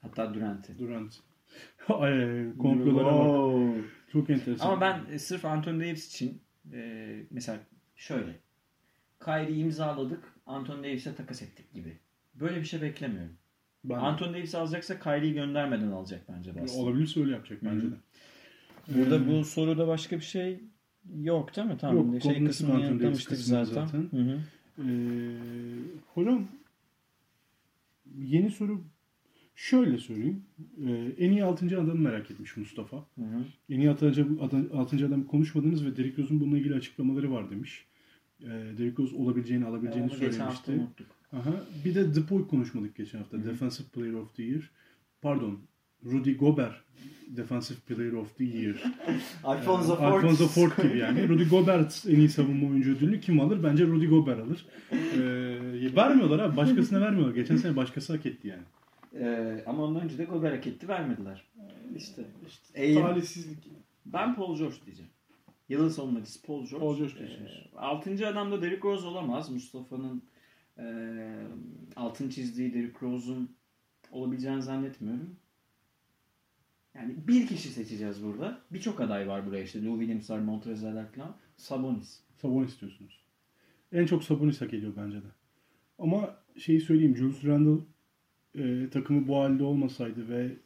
Hatta Durant'i. Durant. Ay, komplolara bak. Çok enteresan. Ama ben e, sırf Anthony Davis için e, mesela şöyle. Kyrie imzaladık. Anthony Davis'e takas ettik gibi. Böyle bir şey beklemiyorum. ben Anthony Davis alacaksa Kyrie'yi göndermeden alacak bence Boston. olabilirse öyle yapacak bence de. Burada Ee, bu soruda başka bir şey yok değil mi? Tamam. Yok, şey kısmını yanıtlamıştık zaten. zaten. Hı hı. Ee, hocam yeni soru şöyle sorayım. Ee, en iyi 6. adamı merak etmiş Mustafa. Hı hı. En iyi 6. adam, 6. adam konuşmadınız ve Derrick Rose'un bununla ilgili açıklamaları var demiş. Ee, Derrick Rose olabileceğini alabileceğini Onu söylemişti. Aha. Bir de The Boy konuşmadık geçen hafta. Hı hı. Defensive Player of the Year. Pardon. Rudy Gobert Defensive Player of the Year. Alfonso Ee, Ford. Alfonso Ford gibi yani. Rudy Gobert en iyi savunma oyuncu ödülünü kim alır? Bence Rudy Gobert alır. Ee, vermiyorlar abi. Başkasına vermiyorlar. Geçen sene başkası hak etti yani. Ee, ama ondan önce de Gobert hak etti vermediler. İşte. işte Talihsizlik. Ben Paul George diyeceğim. Yılın savunmacısı Paul George. Paul George. Ee, altıncı adam da Derrick Rose olamaz. Mustafa'nın e, altın çizdiği Derrick Rose'un olabileceğini zannetmiyorum. Yani bir kişi seçeceğiz burada. Birçok aday var buraya işte. Lou Williams var, Montrezl falan. Sabonis. Sabonis diyorsunuz. En çok Sabonis hak ediyor bence de. Ama şeyi söyleyeyim. Julius Randle e, takımı bu halde olmasaydı ve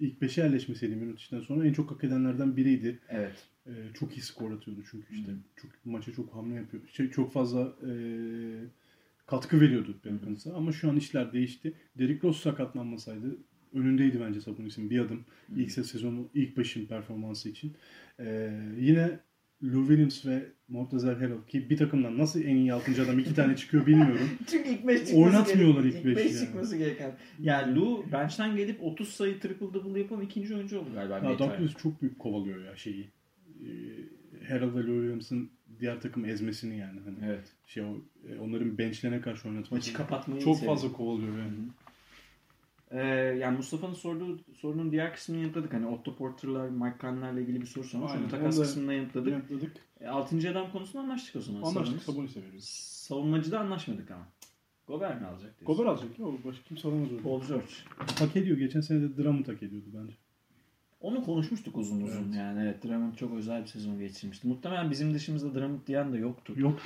ilk beşe yerleşmeseydi Mirotic'ten sonra en çok hak edenlerden biriydi. Evet. E, çok iyi skor atıyordu çünkü işte. Hı. Çok maça çok hamle yapıyor. Şey, çok fazla e, katkı veriyordu Pelicans'a. Ama şu an işler değişti. Derrick Rose sakatlanmasaydı önündeydi bence Sabonis'in bir adım. İlk sezonu, ilk başın performansı için. E, yine Lou Williams ve Mortezel Harrell ki bir takımdan nasıl en iyi 6. adam iki tane çıkıyor bilmiyorum. Çünkü ilk 5 çıkması Oynatmıyorlar ilk ilk beşi beş yani. çıkması gereken. Yani Lou bench'ten gelip 30 sayı triple double yapan ikinci oyuncu oldu galiba. Ya. Douglas çok büyük kovalıyor ya şeyi. E, Harrell ve Lou Williams'ın diğer takım ezmesini yani. Hani Evet. şey o, e, onların benchlerine karşı oynatması. Maçı kapatmayı Çok fazla kovalıyor yani. Ee, yani Mustafa'nın sorduğu sorunun diğer kısmını yanıtladık. Hani Otto Porter'lar, Mike Conley'lerle ilgili bir soru sormuş. Onu takas onu da kısmında yanıtladık. Yanıtladık. E, altıncı adam konusunda anlaştık o zaman. Anlaştık Sabonis. Sabonis'e veriyoruz. Savunmacıda anlaşmadık ama. Gobert mi alacak diyorsun? Gober alacak o Başka kimse alamaz öyle. Paul George. Hak ediyor. Geçen sene de Drummond hak ediyordu bence. Onu konuşmuştuk uzun uzun Evet. yani. Evet Drummond çok özel bir sezon geçirmişti. Muhtemelen bizim dışımızda Drummond diyen de yoktu. Yok.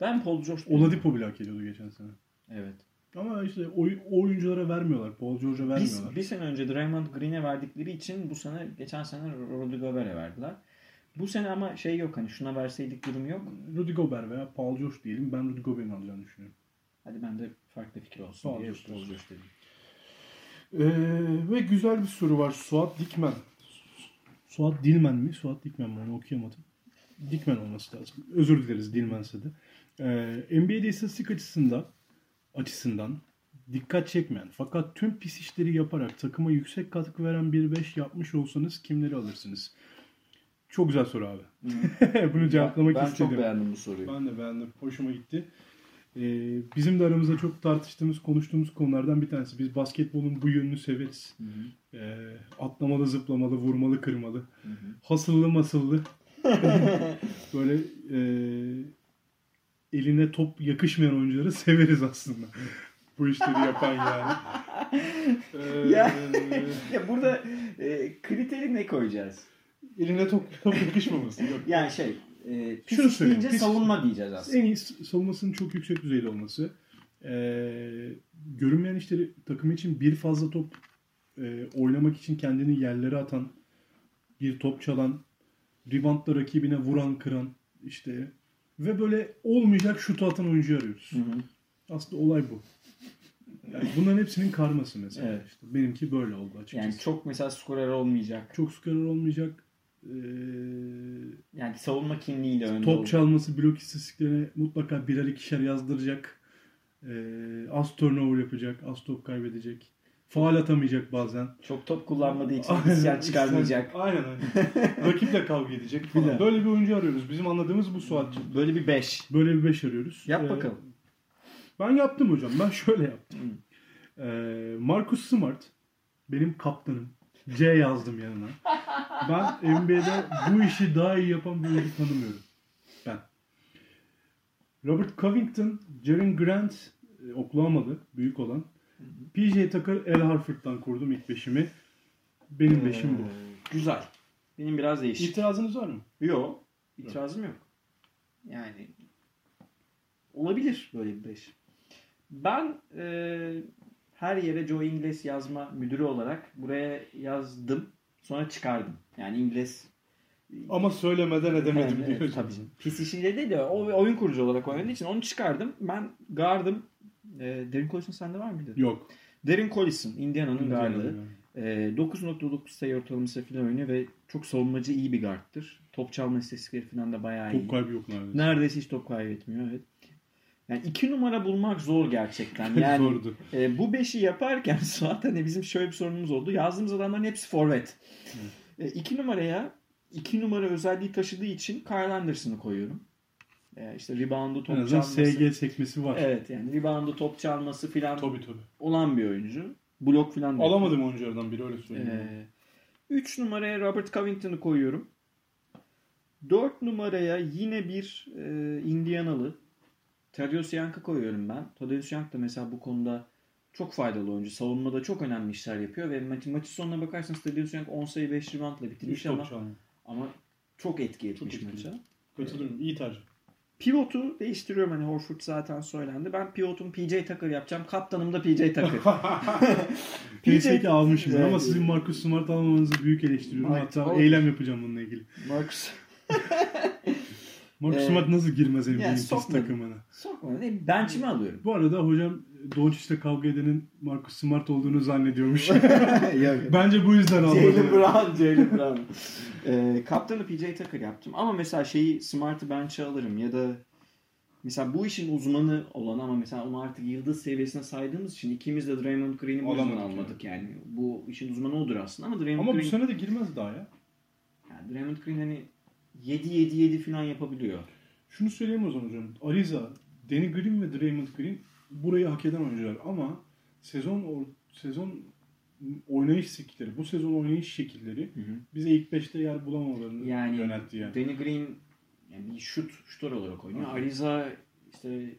Ben Paul George. Oladipo bile hak ediyordu geçen sene. Evet. Ama işte o, o oyunculara vermiyorlar. Paul George'a vermiyorlar. Biz bir sene önce Draymond Green'e verdikleri için bu sene geçen sene Rudy Gobert'e verdiler. Bu sene ama şey yok hani şuna verseydik durum yok. Rudy Gobert veya Paul George diyelim. Ben Rudy Gobert'in alacağını düşünüyorum. Hadi ben de farklı fikir olsun Paul diye George Paul George dedim. Ee, ve güzel bir soru var. Suat Dikmen. Suat Dilmen mi? Suat Dikmen mi? Onu okuyamadım. Dikmen olması lazım. Özür dileriz Dilmense de. Ee, NBA'de istatistik açısından açısından dikkat çekmeyen fakat tüm pis işleri yaparak takıma yüksek katkı veren bir 5 yapmış olsanız kimleri alırsınız? Çok güzel soru abi. Bunu cevaplamak ben istedim. çok beğendim bu soruyu. Ben de beğendim. Hoşuma gitti. Ee, bizim de aramızda çok tartıştığımız, konuştuğumuz konulardan bir tanesi. Biz basketbolun bu yönünü severiz. Hı hı. Ee, atlamalı, zıplamalı, vurmalı, kırmalı. Hı hı. Hasıllı, masıllı. Böyle e, eline top yakışmayan oyuncuları severiz aslında. bu işleri yapan yani. Ee, Ya, ya burada e, kriteri ne koyacağız? eline top yakışmaması. Yok. Yani şey e, pis Şunu söyleyeyim, pis- savunma diyeceğiz aslında. En iyi savunmasının çok yüksek düzeyde olması. Ee, görünmeyen işleri takım için bir fazla top e, oynamak için kendini yerlere atan, bir top çalan, reboundla rakibine vuran, kıran işte ve böyle olmayacak şutu atan oyuncu arıyoruz. Hı hı. Aslında olay bu. Yani bunların hepsinin karması mesela. Evet. İşte benimki böyle oldu açıkçası. Yani çok mesela skorer olmayacak. çok skorer olmayacak. Ee, Yani savunma kimliğiyle önde top olacak. çalması blok istatistiklerine mutlaka birer ikişer yazdıracak. Ee, az turnover yapacak. Az top kaybedecek. Faal atamayacak bazen. Çok top kullanmadığı için isyan çıkarmayacak. Aynen aynen. Rakiple kavga edecek falan. Böyle bir oyuncu arıyoruz. Bizim anladığımız bu Suat'cığım. Böyle bir 5. Böyle bir beş arıyoruz. Yap Ee, bakalım. Ben yaptım hocam. Ben şöyle yaptım. Ee, Marcus Smart benim kaptanım. C yazdım yanına. Ben NBA'de bu işi daha iyi yapan bir oyuncu tanımıyorum. Ben. Robert Covington, Jaren Grant e, Oklahoma'lı büyük olan. PJ Tucker, El Harford'dan kurdum ilk beşimi. Benim beşim bu. Güzel. Benim biraz değişik. İtirazınız var mı? Yok. İtirazım yok. Yani olabilir böyle bir 5. Ben e, her yere Joe Ingles yazma müdürü olarak buraya yazdım. Sonra çıkardım. Yani İngiliz Ama söylemeden edemedim Evet, diyor. evet, tabii. Pis işiyle değil de o oyun kurucu olarak oynadığı için onu çıkardım. Ben gardım. E, Derin Collison sende var mıydı? Yok. Derin Collison, Indiana'nın gardı. E, 9.9 sayı ortalaması falan oynuyor ve çok savunmacı iyi bir guardtır. Top çalma istatistikleri falan da bayağı iyi. Top kaybı yok neredeyse. Neredeyse hiç top kaybetmiyor evet. Yani iki numara bulmak zor gerçekten. Yani Zordu. e, bu beşi yaparken Suat hani bizim şöyle bir sorunumuz oldu. Yazdığımız adamların hepsi forvet. E, iki numaraya iki numara özelliği taşıdığı için Kyle Anderson'ı koyuyorum. E, işte reboundu En top azından çalması. SG sekmesi var. Evet yani reboundu top çalması filan Tabii tabii. olan bir oyuncu. Blok filan. Alamadım oyunculardan biri öyle söyleyeyim. Ee, 3 numaraya Robert Covington'ı koyuyorum. 4 numaraya yine bir e, Indianalı Thaddeus Young'ı koyuyorum ben. Thaddeus Young da mesela bu konuda çok faydalı oyuncu. Savunmada çok önemli işler yapıyor ve maçı, maçı sonuna bakarsanız Thaddeus Young 10 sayı 5 reboundla bitirmiş ama, ama çok etki etmiş etkili. maça. Katılıyorum. İyi tercih. Pivotu değiştiriyorum hani Horford zaten söylendi. Ben pivotum PJ Tucker yapacağım. Kaptanım da PJ Tucker. Ki almışım Evet. ama sizin Marcus Smart almamanızı büyük eleştiriyorum. Mark- Hatta eylem yapacağım bununla ilgili. Marcus Marcus Ee, Smart nasıl girmez yani NBA'nin pis sokmadım. takımına? sokma. Ne, bench'imi alıyorum. Bu arada hocam Doncic'le kavga edenin Marcus Smart olduğunu zannediyormuş. Bence bu yüzden almadı. Jalen Brown, Jalen Brown. Ee, kaptanı PJ Tucker yaptım. Ama mesela şeyi Smart'ı bench'e alırım ya da mesela bu işin uzmanı olan ama mesela onu artık yıldız seviyesine saydığımız için ikimiz de Draymond Green'i bu yüzden almadık yani. Bu işin uzmanı odur aslında ama Draymond Ama bu Green, sene de girmez daha ya. yani Draymond Green hani 7-7-7 falan yapabiliyor. Şunu söyleyeyim o zaman hocam. Ariza, Danny Green ve Draymond Green burayı hak eden oyuncular ama sezon or- sezon oynayış şekilleri, bu sezon oynayış şekilleri bize ilk 5'te yer bulamamalarını Yani yöneltti yani. Danny Green yani bir şut şutör olarak oynuyor. Ariza işte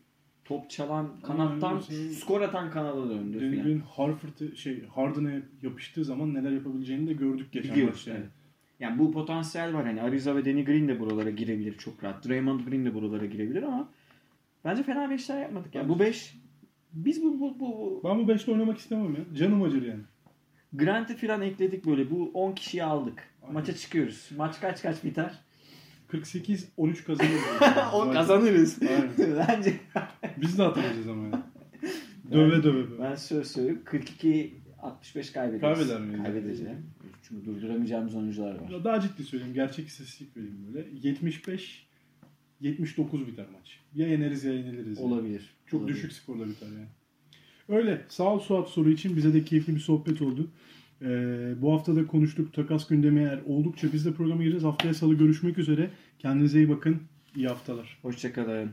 top çalan kanattan şey- skor atan kanada döndü. Danny. Green Harford'ı şey Harden'a yapıştığı zaman neler yapabileceğini de gördük geçen Biliyoruz, maçta. Yani. evet. Yani bu potansiyel var. Hani Ariza ve Danny Green de buralara girebilir çok rahat. Draymond Green de buralara girebilir ama bence fena beşler yapmadık. Yani bu beş biz bu, bu, bu Ben bu 5'te oynamak istemem ya. Canım acır yani. Grant'ı falan ekledik böyle. Bu 10 kişiyi aldık. Aynen. Maça çıkıyoruz. Maç kaç kaç biter? 48-13 kazanırız. o Zaten. kazanırız. Aynen. Bence Biz de atacağız ama yani. Döve döve böyle. ben söz söyleyeyim 42 65 kaybederiz. Kaybeder miyiz? Kaybedeceğim. Çünkü durduramayacağımız oyuncular var. Daha ciddi söyleyeyim. Gerçek istatistik vereyim böyle. 75 79 biter maç. Ya yeneriz ya yeniliriz. yani. Olabilir. Çok Olabilir. düşük skorla biter yani. Öyle. Sağ ol Suat soru için. Bize de keyifli bir sohbet oldu. Ee, bu hafta da konuştuk. Takas gündemi eğer oldukça biz de programa gireceğiz. Haftaya salı görüşmek üzere. Kendinize iyi bakın. İyi haftalar. Hoşçakalın.